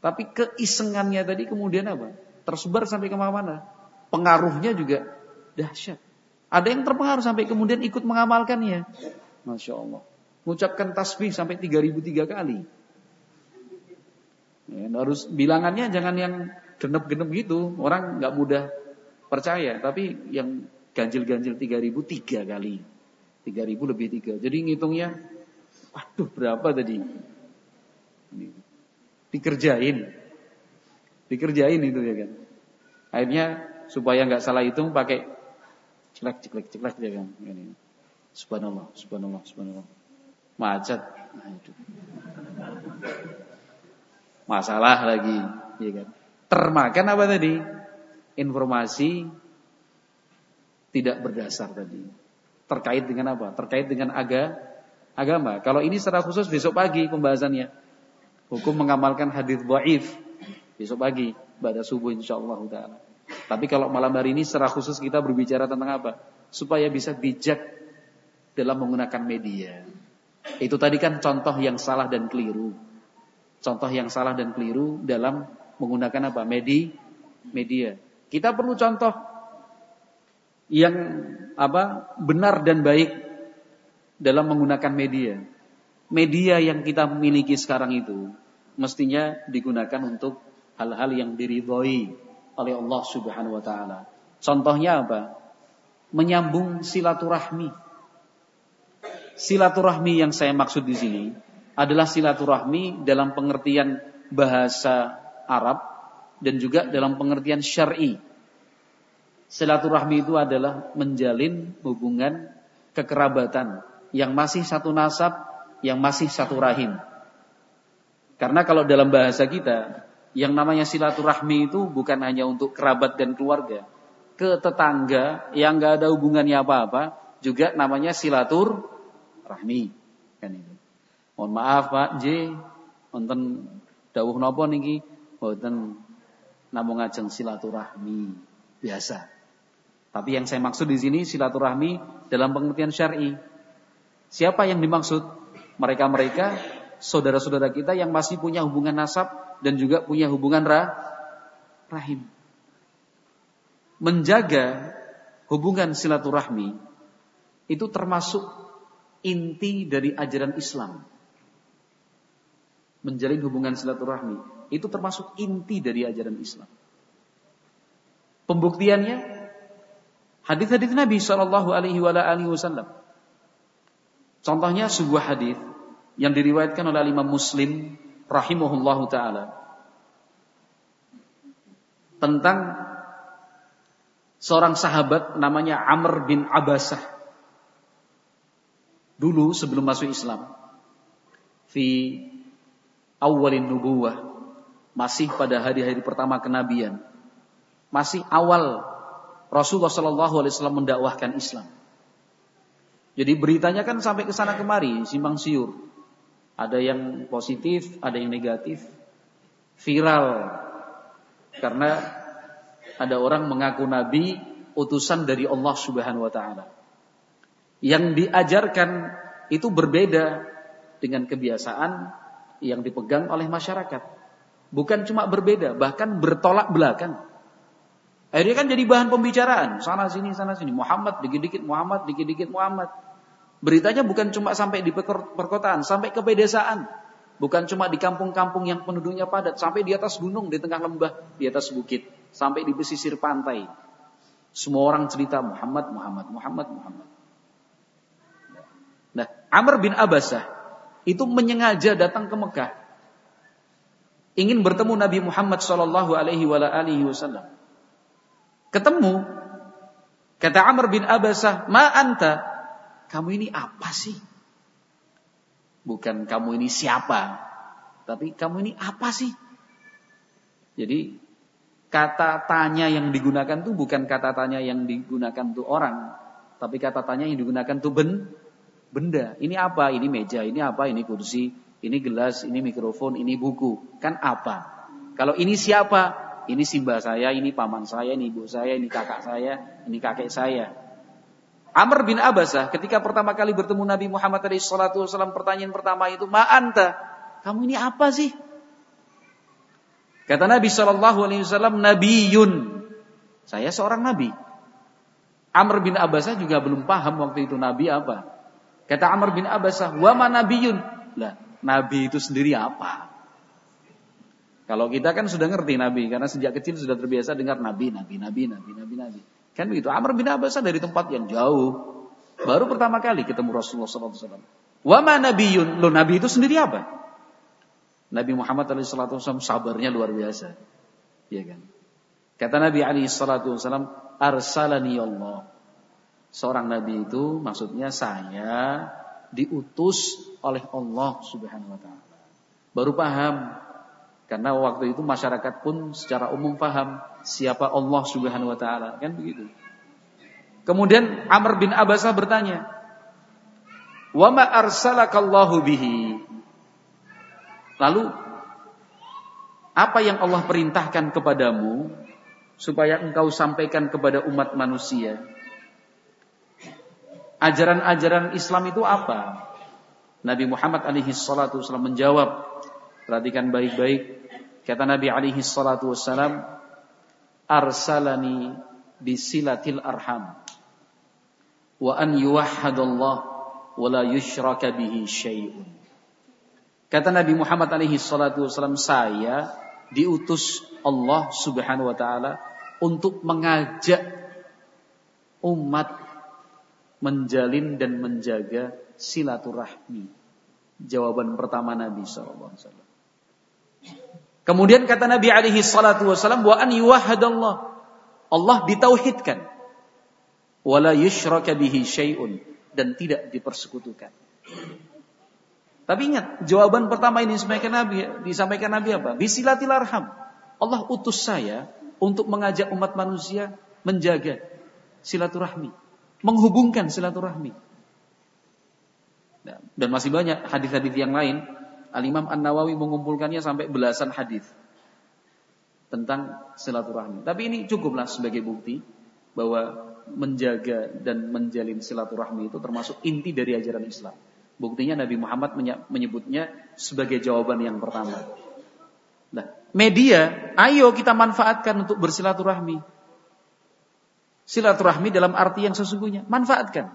Speaker 1: Tapi keisengannya tadi kemudian apa? Tersebar sampai ke mana-mana. Pengaruhnya juga dahsyat. Ada yang terpengaruh sampai kemudian ikut mengamalkannya. Masya Allah. Mengucapkan tasbih sampai 3003 kali. Ya, harus bilangannya jangan yang genep-genep gitu. Orang nggak mudah percaya. Tapi yang ganjil-ganjil 3003 kali. 3000 lebih 3. Jadi ngitungnya, waduh berapa tadi? dikerjain. Dikerjain itu ya kan. Akhirnya supaya nggak salah hitung pakai ceklek ceklek ceklek dia kan. Ini. Subhanallah, subhanallah, subhanallah. Macet. Itu. Masalah lagi, ya kan. Termakan apa tadi? Informasi tidak berdasar tadi. Terkait dengan apa? Terkait dengan aga, agama. Kalau ini secara khusus besok pagi pembahasannya. Hukum mengamalkan hadis dhaif besok pagi pada subuh insyaallah taala. Tapi kalau malam hari ini secara khusus kita berbicara tentang apa? Supaya bisa bijak dalam menggunakan media. Itu tadi kan contoh yang salah dan keliru. Contoh yang salah dan keliru dalam menggunakan apa? Medi media. Kita perlu contoh yang apa? benar dan baik dalam menggunakan media. Media yang kita miliki sekarang itu mestinya digunakan untuk hal-hal yang diridhoi oleh Allah Subhanahu wa taala. Contohnya apa? Menyambung silaturahmi. Silaturahmi yang saya maksud di sini adalah silaturahmi dalam pengertian bahasa Arab dan juga dalam pengertian syar'i. Silaturahmi itu adalah menjalin hubungan kekerabatan yang masih satu nasab, yang masih satu rahim. Karena kalau dalam bahasa kita, yang namanya silaturahmi itu bukan hanya untuk kerabat dan keluarga, ke tetangga yang nggak ada hubungannya apa-apa, juga namanya silatur rahmi kan itu. Mohon maaf Pak J, wonten dawuh napa niki mboten namung ngajeng silaturahmi biasa. Tapi yang saya maksud di sini silaturahmi dalam pengertian syar'i. Siapa yang dimaksud? Mereka-mereka saudara-saudara kita yang masih punya hubungan nasab dan juga punya hubungan rah, rahim. Menjaga hubungan silaturahmi itu termasuk inti dari ajaran Islam. Menjalin hubungan silaturahmi itu termasuk inti dari ajaran Islam. Pembuktiannya hadis-hadis Nabi Shallallahu Alaihi Wasallam. Contohnya sebuah hadis yang diriwayatkan oleh Imam Muslim rahimahullahu taala. Tentang seorang sahabat namanya Amr bin Abasah. Dulu sebelum masuk Islam. Fi awalin nubuwah. Masih pada hari-hari pertama kenabian. Masih awal Rasulullah Shallallahu Alaihi Wasallam mendakwahkan Islam. Jadi beritanya kan sampai ke sana kemari, simpang siur. Ada yang positif, ada yang negatif, viral. Karena ada orang mengaku nabi utusan dari Allah Subhanahu wa taala yang diajarkan itu berbeda dengan kebiasaan yang dipegang oleh masyarakat. Bukan cuma berbeda, bahkan bertolak belakang. Akhirnya kan jadi bahan pembicaraan, sana sini sana sini. Muhammad dikit-dikit Muhammad, dikit-dikit Muhammad. Beritanya bukan cuma sampai di perkotaan, sampai ke pedesaan. Bukan cuma di kampung-kampung yang penduduknya padat, sampai di atas gunung, di tengah lembah, di atas bukit, sampai di pesisir pantai. Semua orang cerita Muhammad, Muhammad, Muhammad, Muhammad. Nah, Amr bin Abasah itu menyengaja datang ke Mekah. Ingin bertemu Nabi Muhammad sallallahu alaihi wasallam. Ketemu kata Amr bin Abasah, "Ma anta?" Kamu ini apa sih? Bukan kamu ini siapa, tapi kamu ini apa sih? Jadi kata tanya yang digunakan tuh bukan kata tanya yang digunakan tuh orang, tapi kata tanya yang digunakan tuh ben benda. Ini apa? Ini meja, ini apa? Ini kursi, ini gelas, ini mikrofon, ini buku. Kan apa? Kalau ini siapa? Ini simba saya, ini paman saya, ini ibu saya, ini kakak saya, ini kakek saya. Amr bin Abasah ketika pertama kali bertemu Nabi Muhammad SAW pertanyaan pertama itu anta? Kamu ini apa sih? Kata Nabi Shallallahu Alaihi Wasallam Nabiun. Saya seorang nabi. Amr bin Abasah juga belum paham waktu itu nabi apa. Kata Amr bin Abbasah, wa nabiyun. Lah, nabi itu sendiri apa? Kalau kita kan sudah ngerti nabi karena sejak kecil sudah terbiasa dengar nabi, nabi, nabi, nabi, nabi, nabi. Kan begitu. Amr bin Abbasah dari tempat yang jauh baru pertama kali ketemu Rasulullah SAW. Wa ma nabiyun. Lo nabi itu sendiri apa? Nabi Muhammad SAW sabarnya luar biasa. Iya kan? Kata Nabi Ali Wasallam, arsalani Allah. Seorang nabi itu maksudnya saya diutus oleh Allah Subhanahu wa taala. Baru paham karena waktu itu masyarakat pun secara umum paham siapa Allah Subhanahu wa taala, kan begitu. Kemudian Amr bin Abbasah bertanya, "Wa ma arsalakallahu bihi?" Lalu apa yang Allah perintahkan kepadamu supaya engkau sampaikan kepada umat manusia? Ajaran-ajaran Islam itu apa? Nabi Muhammad alaihi salatu menjawab, perhatikan baik-baik. Kata Nabi alaihi salatu wasallam, "Arsalani bisilatil arham." wa an yuwahhadallah wa la yushraka bihi syai'un. Kata Nabi Muhammad alaihi salatu wasallam, saya diutus Allah Subhanahu wa taala untuk mengajak umat menjalin dan menjaga silaturahmi. Jawaban pertama Nabi wasallam. Kemudian kata Nabi alaihi salatu wasallam, wa an yuwahhadallah. Allah ditauhidkan wala bihi syai'un dan tidak dipersekutukan. Tapi ingat, jawaban pertama ini disampaikan Nabi, disampaikan Nabi apa? Bisilatil arham. Allah utus saya untuk mengajak umat manusia menjaga silaturahmi, menghubungkan silaturahmi. Dan masih banyak hadis-hadis yang lain. Al Imam An Nawawi mengumpulkannya sampai belasan hadis tentang silaturahmi. Tapi ini cukuplah sebagai bukti bahwa menjaga dan menjalin silaturahmi itu termasuk inti dari ajaran Islam. Buktinya Nabi Muhammad menyebutnya sebagai jawaban yang pertama. Nah, media, ayo kita manfaatkan untuk bersilaturahmi. Silaturahmi dalam arti yang sesungguhnya, manfaatkan.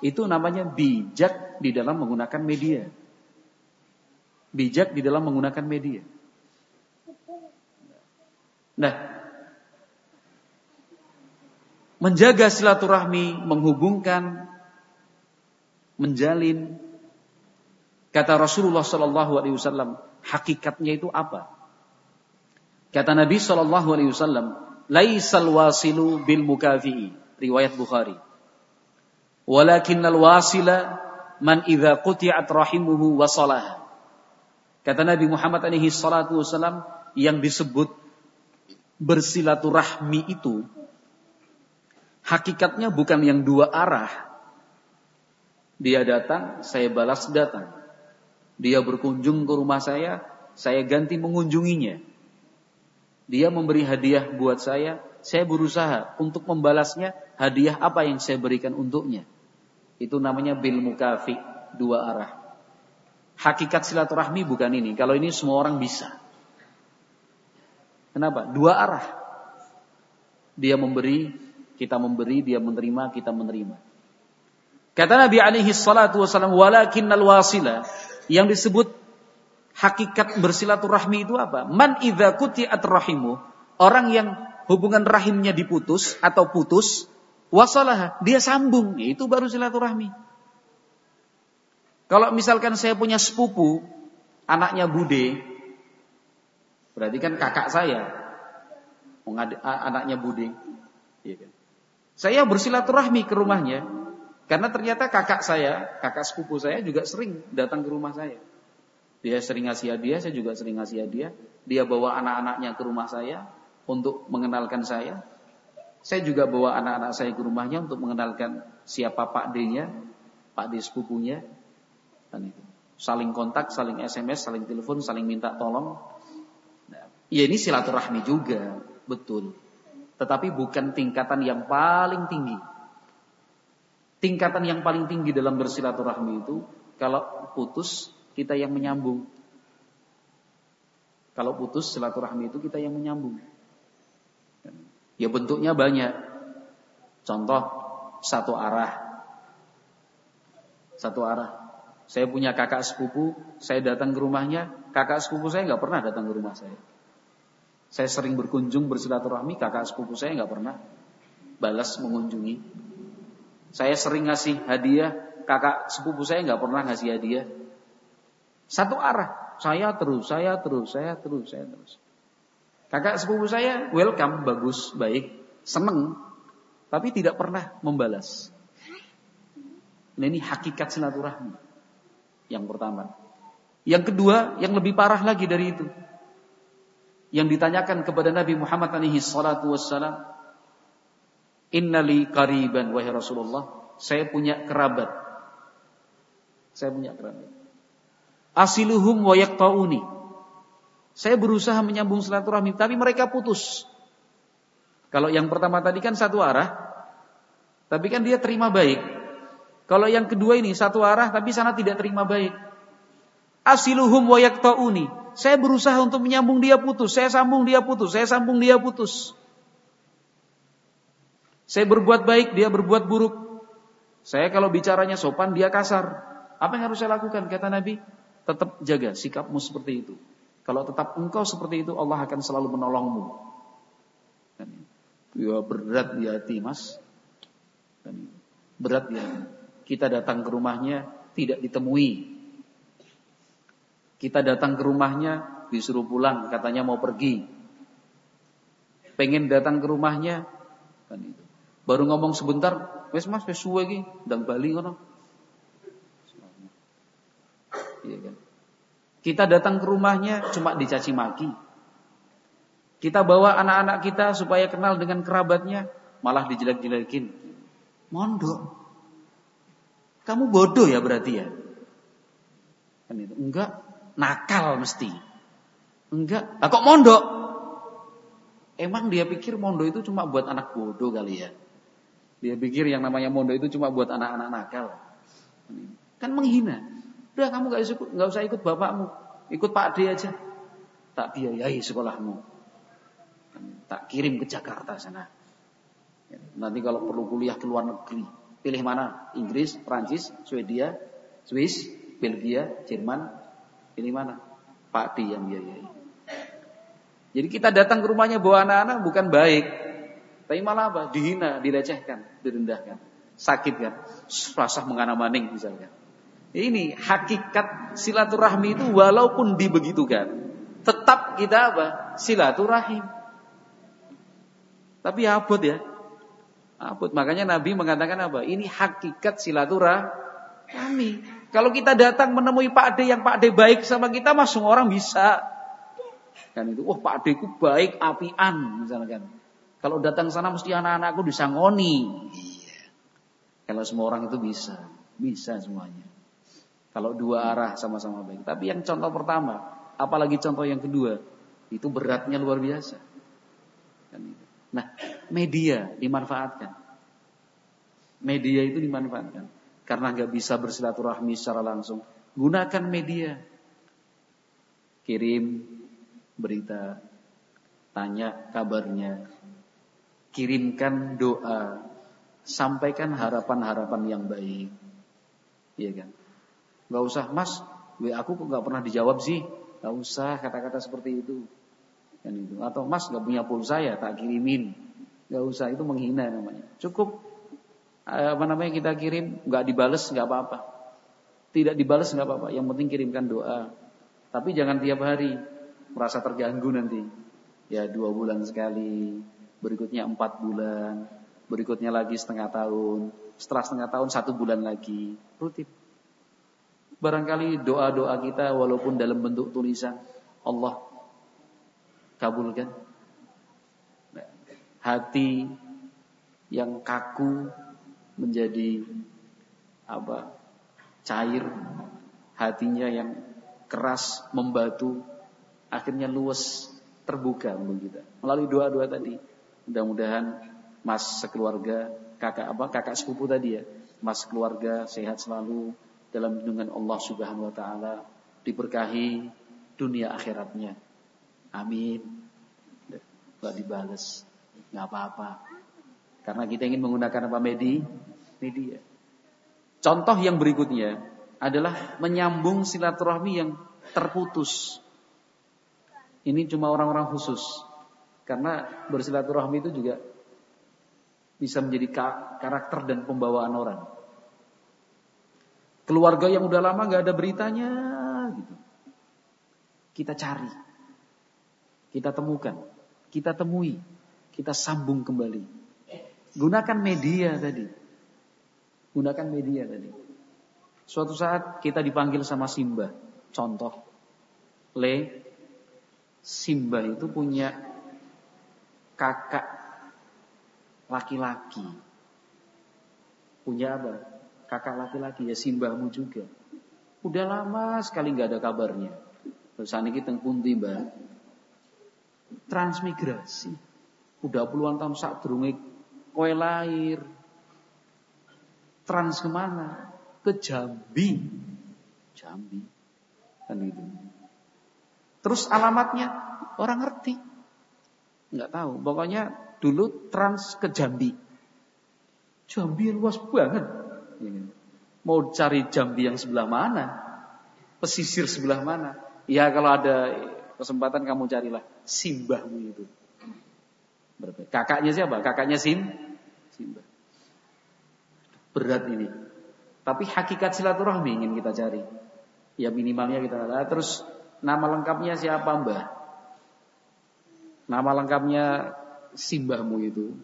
Speaker 1: Itu namanya bijak di dalam menggunakan media. Bijak di dalam menggunakan media. Nah, menjaga silaturahmi, menghubungkan, menjalin. Kata Rasulullah Sallallahu Alaihi Wasallam, hakikatnya itu apa? Kata Nabi Sallallahu Alaihi Wasallam, laisal wasilu bil mukafi'i. Riwayat Bukhari. Walakinnal wasila man idza quti'at rahimuhu wasalah. Kata Nabi Muhammad alaihi salatu wasallam yang disebut bersilaturahmi itu Hakikatnya bukan yang dua arah. Dia datang, saya balas datang. Dia berkunjung ke rumah saya, saya ganti mengunjunginya. Dia memberi hadiah buat saya, saya berusaha untuk membalasnya hadiah apa yang saya berikan untuknya. Itu namanya bil mukafi, dua arah. Hakikat silaturahmi bukan ini. Kalau ini semua orang bisa. Kenapa? Dua arah. Dia memberi kita memberi, dia menerima, kita menerima. Kata Nabi alaihi salatu wasallam, walakinnal wasila. Yang disebut hakikat bersilaturahmi itu apa? Man idza kuti'at rahimu. Orang yang hubungan rahimnya diputus atau putus, wasalah, dia sambung. Itu baru silaturahmi. Kalau misalkan saya punya sepupu, anaknya bude, berarti kan kakak saya, anaknya bude. Iya kan? Saya bersilaturahmi ke rumahnya karena ternyata kakak saya, kakak sepupu saya juga sering datang ke rumah saya. Dia sering ngasih hadiah, saya juga sering ngasih hadiah. Dia bawa anak-anaknya ke rumah saya untuk mengenalkan saya. Saya juga bawa anak-anak saya ke rumahnya untuk mengenalkan siapa Pak D-nya, Pak D sepupunya. Itu. Saling kontak, saling SMS, saling telepon, saling minta tolong. Nah, ya ini silaturahmi juga, betul. Tetapi bukan tingkatan yang paling tinggi. Tingkatan yang paling tinggi dalam bersilaturahmi itu kalau putus kita yang menyambung. Kalau putus silaturahmi itu kita yang menyambung. Ya bentuknya banyak. Contoh satu arah. Satu arah. Saya punya kakak sepupu, saya datang ke rumahnya, kakak sepupu saya nggak pernah datang ke rumah saya. Saya sering berkunjung bersilaturahmi, kakak sepupu saya nggak pernah balas mengunjungi. Saya sering ngasih hadiah, kakak sepupu saya nggak pernah ngasih hadiah. Satu arah, saya terus, saya terus, saya terus, saya terus. Kakak sepupu saya welcome, bagus, baik, seneng, tapi tidak pernah membalas. Nah, ini hakikat silaturahmi. Yang pertama. Yang kedua, yang lebih parah lagi dari itu. Yang ditanyakan kepada Nabi Muhammad alaihi salatu wassalam, "Innali qariban wahai Rasulullah, saya punya kerabat. Saya punya kerabat. Asiluhum wa yaqtauni." Saya berusaha menyambung silaturahmi, tapi mereka putus. Kalau yang pertama tadi kan satu arah, tapi kan dia terima baik. Kalau yang kedua ini satu arah, tapi sana tidak terima baik. Asiluhum wa yaktauni. Saya berusaha untuk menyambung dia putus, saya sambung dia putus, saya sambung dia putus. Saya berbuat baik, dia berbuat buruk. Saya kalau bicaranya sopan, dia kasar. Apa yang harus saya lakukan? Kata Nabi, tetap jaga sikapmu seperti itu. Kalau tetap engkau seperti itu, Allah akan selalu menolongmu. Ya berat di hati mas. Berat ya. Kita datang ke rumahnya tidak ditemui. Kita datang ke rumahnya disuruh pulang, katanya mau pergi. Pengen datang ke rumahnya, kan itu. Baru ngomong sebentar, wes mas, wes suwe lagi, dan Bali kono. Iya kan? Kita datang ke rumahnya cuma dicaci maki. Kita bawa anak-anak kita supaya kenal dengan kerabatnya, malah dijelek-jelekin. Mondok. Kamu bodoh ya berarti ya? Kan itu. Enggak, nakal mesti. Enggak. Lah kok mondok? Emang dia pikir mondok itu cuma buat anak bodoh kali ya? Dia pikir yang namanya mondok itu cuma buat anak-anak nakal. Kan menghina. Udah kamu gak, usah, gak usah ikut bapakmu, ikut Pak D aja. Tak biayai sekolahmu. Tak kirim ke Jakarta sana. Nanti kalau perlu kuliah ke luar negeri, pilih mana? Inggris, Prancis, Swedia, Swiss, Belgia, Jerman, pilih mana? Pak D yang biayai. Jadi kita datang ke rumahnya bawa anak-anak bukan baik, tapi malah apa? Dihina, dilecehkan, direndahkan, sakit kan, rasa mengana maning misalnya. Ini hakikat silaturahmi itu walaupun dibegitukan, tetap kita apa? Silaturahim. Tapi abot ya. Abot. Makanya Nabi mengatakan apa? Ini hakikat silaturahmi. Kalau kita datang menemui Pak D yang Pak D baik sama kita, mah semua orang bisa. Kan itu, wah Pak D ku baik, apian misalnya kan. Kalau datang sana mesti anak-anakku disangoni. Iya. Kalau semua orang itu bisa, bisa semuanya. Kalau dua arah sama-sama baik. Tapi yang contoh pertama, apalagi contoh yang kedua, itu beratnya luar biasa. Nah, media dimanfaatkan. Media itu dimanfaatkan. Karena nggak bisa bersilaturahmi secara langsung, gunakan media. Kirim berita, tanya kabarnya, kirimkan doa, sampaikan harapan-harapan yang baik. Iya kan? Gak usah, Mas, aku kok gak pernah dijawab sih. Gak usah kata-kata seperti itu. Kan itu. Atau Mas gak punya pulsa ya, tak kirimin. Gak usah, itu menghina namanya. Cukup eh, apa namanya kita kirim, gak dibales gak apa-apa. Tidak dibales gak apa-apa. Yang penting kirimkan doa. Tapi jangan tiap hari merasa terganggu nanti. Ya dua bulan sekali, berikutnya empat bulan, berikutnya lagi setengah tahun, setelah setengah tahun satu bulan lagi, rutin. Barangkali doa-doa kita walaupun dalam bentuk tulisan Allah kabulkan. Hati yang kaku menjadi apa? cair, hatinya yang keras membatu akhirnya luwes terbuka untuk kita melalui doa-doa tadi. Mudah-mudahan mas sekeluarga, kakak apa kakak sepupu tadi ya, mas keluarga sehat selalu, dalam lindungan Allah Subhanahu wa taala, diberkahi dunia akhiratnya. Amin. Enggak dibales, nggak apa-apa. Karena kita ingin menggunakan apa medi? Media. Contoh yang berikutnya adalah menyambung silaturahmi yang terputus. Ini cuma orang-orang khusus. Karena bersilaturahmi itu juga bisa menjadi karakter dan pembawaan orang. Keluarga yang udah lama nggak ada beritanya, gitu. Kita cari, kita temukan. kita temui, kita sambung kembali. Gunakan media tadi. Gunakan media tadi. Suatu saat kita dipanggil sama Simba. Contoh, Le, Simba itu punya kakak laki-laki. Punya apa? Kakak laki-laki ya Simbamu juga. Udah lama sekali nggak ada kabarnya. Terus kita pundi mbak. Transmigrasi. Udah puluhan tahun saat durunge kowe lahir. Trans ke mana? Ke Jambi. Jambi. Kan itu. Terus alamatnya orang ngerti. Nggak tahu. Pokoknya dulu trans ke Jambi. Jambi luas banget. Mau cari Jambi yang sebelah mana? Pesisir sebelah mana? Ya kalau ada kesempatan kamu carilah simbahmu itu. Kakaknya siapa? Kakaknya Sim? Simbah. Berat ini. Tapi hakikat silaturahmi ingin kita cari. Ya minimalnya kita ada. Terus nama lengkapnya siapa mbah? Nama lengkapnya simbahmu itu.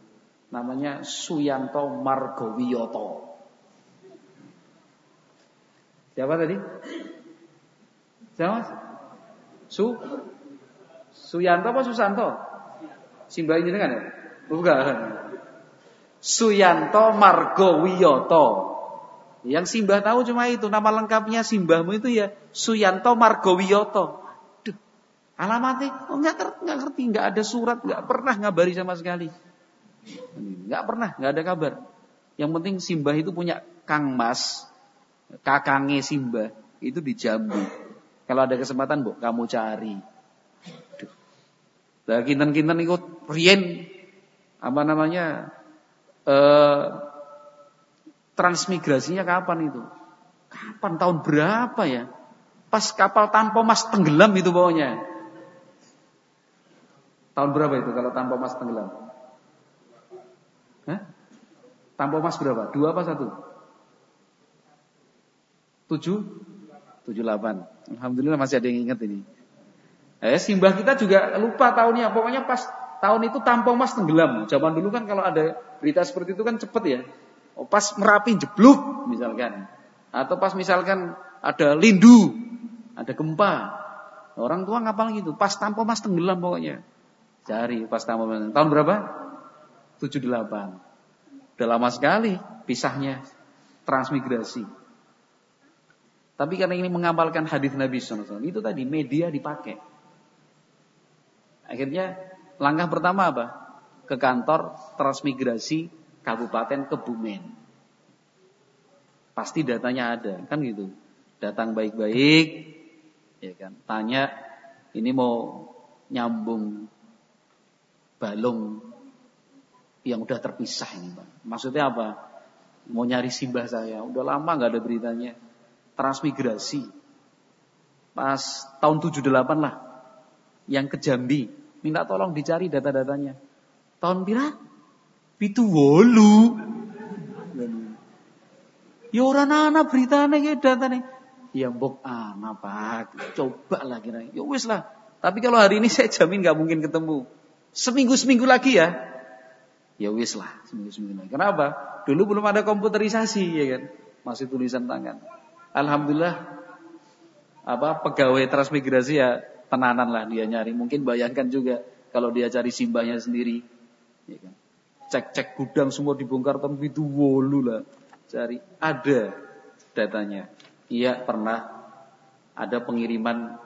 Speaker 1: Namanya Suyanto Margowiyoto. Siapa tadi? Siapa? Su Suyanto apa Susanto? Simbah ini kan ya? Bukan. Suyanto Margo Wiyoto. Yang Simbah tahu cuma itu nama lengkapnya Simbahmu itu ya Suyanto Margo Wiyoto. Aduh, alamatnya oh nggak nggak ngerti, nggak ada surat, nggak pernah ngabari sama sekali. Nggak pernah, nggak ada kabar. Yang penting Simbah itu punya Kang Mas, kakangnya Simbah itu di Jambi. Kalau ada kesempatan, bu, kamu cari. Lah kinten-kinten ikut rien apa namanya? Eh, transmigrasinya kapan itu? Kapan tahun berapa ya? Pas kapal tanpa mas tenggelam itu pokoknya. Tahun berapa itu kalau tanpa mas tenggelam? Hah? Tanpa mas berapa? Dua apa satu? Tujuh? Tujuh delapan. Alhamdulillah masih ada yang ingat ini. Eh, simbah kita juga lupa tahunnya. Pokoknya pas tahun itu tampung mas tenggelam. Zaman dulu kan kalau ada berita seperti itu kan cepet ya. Oh, pas merapi jebluk misalkan. Atau pas misalkan ada lindu, ada gempa. Orang tua ngapal gitu. Pas tampung mas tenggelam pokoknya. Cari pas tampung mas. Tahun berapa? 78. Udah lama sekali pisahnya transmigrasi. Tapi karena ini mengamalkan hadis Nabi SAW, itu tadi media dipakai. Akhirnya langkah pertama apa? Ke kantor transmigrasi Kabupaten Kebumen. Pasti datanya ada, kan gitu. Datang baik-baik, ya kan. Tanya, ini mau nyambung balung yang udah terpisah ini, Pak. Maksudnya apa? Mau nyari simbah saya, udah lama nggak ada beritanya transmigrasi. Pas tahun 78 lah. Yang ke Jambi. Minta tolong dicari data-datanya. Tahun pira? Pitu wolu. Ya orang anak beritanya ya datanya. Ya mbok anak pak. Coba lah kira. Ya wis lah. Tapi kalau hari ini saya jamin gak mungkin ketemu. Seminggu-seminggu lagi ya. Ya wis lah. Seminggu-seminggu lagi. Kenapa? Dulu belum ada komputerisasi ya kan. Masih tulisan tangan. Alhamdulillah apa pegawai transmigrasi ya tenanan lah dia nyari. Mungkin bayangkan juga kalau dia cari simbahnya sendiri. Ya kan. Cek-cek gudang semua dibongkar tapi itu wolu lah. Cari ada datanya. Iya pernah ada pengiriman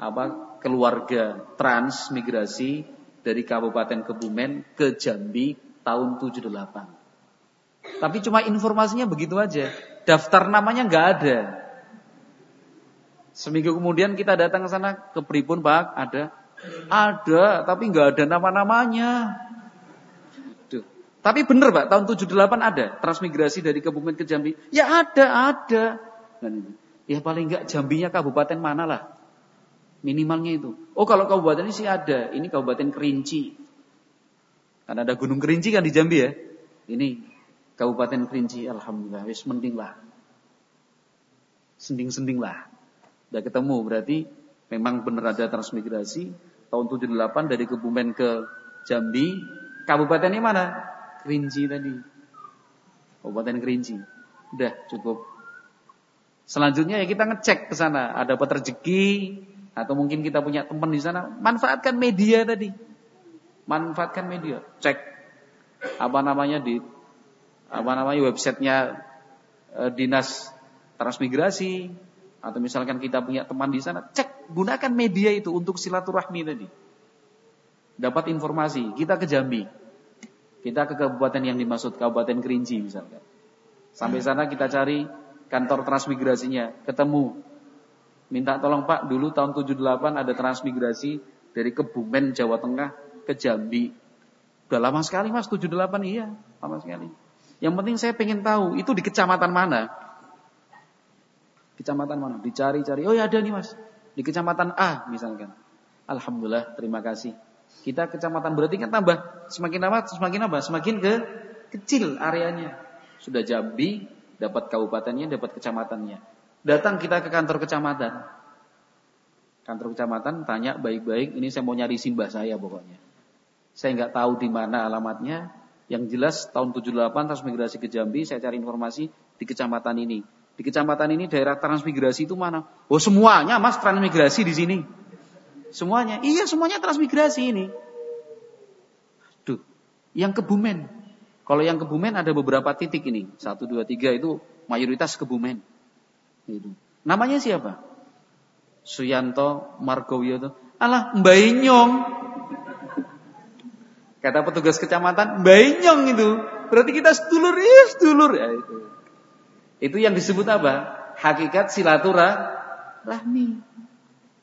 Speaker 1: apa keluarga transmigrasi dari Kabupaten Kebumen ke Jambi tahun 78. Tapi cuma informasinya begitu aja daftar namanya nggak ada. Seminggu kemudian kita datang ke sana ke Pripun Pak, ada. Ada, tapi nggak ada nama-namanya. Tapi benar Pak, tahun 78 ada transmigrasi dari Kabupaten ke Jambi. Ya ada, ada. Ya paling nggak Jambinya kabupaten mana lah. Minimalnya itu. Oh kalau kabupaten ini sih ada. Ini Kabupaten Kerinci. Karena ada Gunung Kerinci kan di Jambi ya. Ini Kabupaten Kerinci, alhamdulillah, wis mending lah. Sending-sending lah. Udah ketemu, berarti memang benar ada transmigrasi. tahun 78 dari Kebumen ke Jambi. Kabupatennya mana? Kerinci tadi. Kabupaten Kerinci. Udah cukup. Selanjutnya ya kita ngecek ke sana, ada apa rezeki atau mungkin kita punya teman di sana, manfaatkan media tadi. Manfaatkan media, cek apa namanya di apa namanya websitenya e, dinas transmigrasi atau misalkan kita punya teman di sana, cek gunakan media itu untuk silaturahmi tadi. Dapat informasi, kita ke Jambi. Kita ke kabupaten yang dimaksud Kabupaten Kerinci misalkan. Sampai sana kita cari kantor transmigrasinya, ketemu. Minta tolong Pak, dulu tahun 78 ada transmigrasi dari Kebumen Jawa Tengah ke Jambi. Udah lama sekali Mas, 78 iya, lama sekali. Yang penting saya pengen tahu itu di kecamatan mana. Kecamatan mana? Dicari-cari. Oh ya ada nih Mas. Di kecamatan A misalkan. Alhamdulillah, terima kasih. Kita kecamatan berarti kan tambah semakin lama semakin apa? Semakin ke kecil areanya. Sudah Jambi, dapat kabupatennya, dapat kecamatannya. Datang kita ke kantor kecamatan. Kantor kecamatan tanya baik-baik, ini saya mau nyari simbah saya pokoknya. Saya nggak tahu di mana alamatnya. Yang jelas tahun 78 transmigrasi ke Jambi, saya cari informasi di kecamatan ini. Di kecamatan ini daerah transmigrasi itu mana? Oh semuanya mas transmigrasi di sini. Semuanya, iya semuanya transmigrasi ini. Duh, yang Kebumen, kalau yang Kebumen ada beberapa titik ini. Satu, dua, tiga itu mayoritas Kebumen. Itu. Namanya siapa? Suyanto Margowioto. Alah, Mbainyong. Kata petugas kecamatan, Mbainyong itu. Berarti kita sedulur, iya sedulur. Ya, itu. Itu yang disebut apa? Hakikat silaturahmi.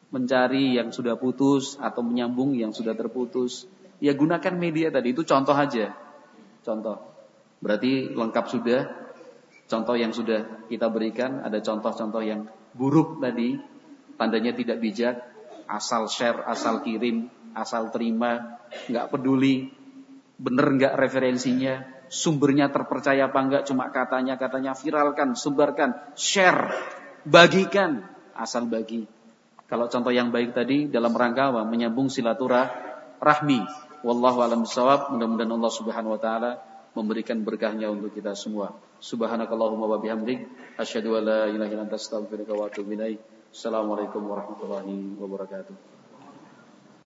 Speaker 1: Mencari yang sudah putus atau menyambung yang sudah terputus. Ya gunakan media tadi, itu contoh aja contoh. Berarti lengkap sudah contoh yang sudah kita berikan, ada contoh-contoh yang buruk tadi, tandanya tidak bijak, asal share, asal kirim, asal terima, nggak peduli, bener nggak referensinya, sumbernya terpercaya apa enggak, cuma katanya, katanya viralkan, sebarkan, share, bagikan, asal bagi. Kalau contoh yang baik tadi dalam rangka apa? Menyambung silaturahmi. Wallahu alam bisawab. Mudah-mudahan Allah Subhanahu wa taala memberikan berkahnya untuk kita semua. Subhanakallahumma wa bihamdik asyhadu an la ilaha illa anta astaghfiruka wa atubu ilaik. Assalamualaikum warahmatullahi wabarakatuh.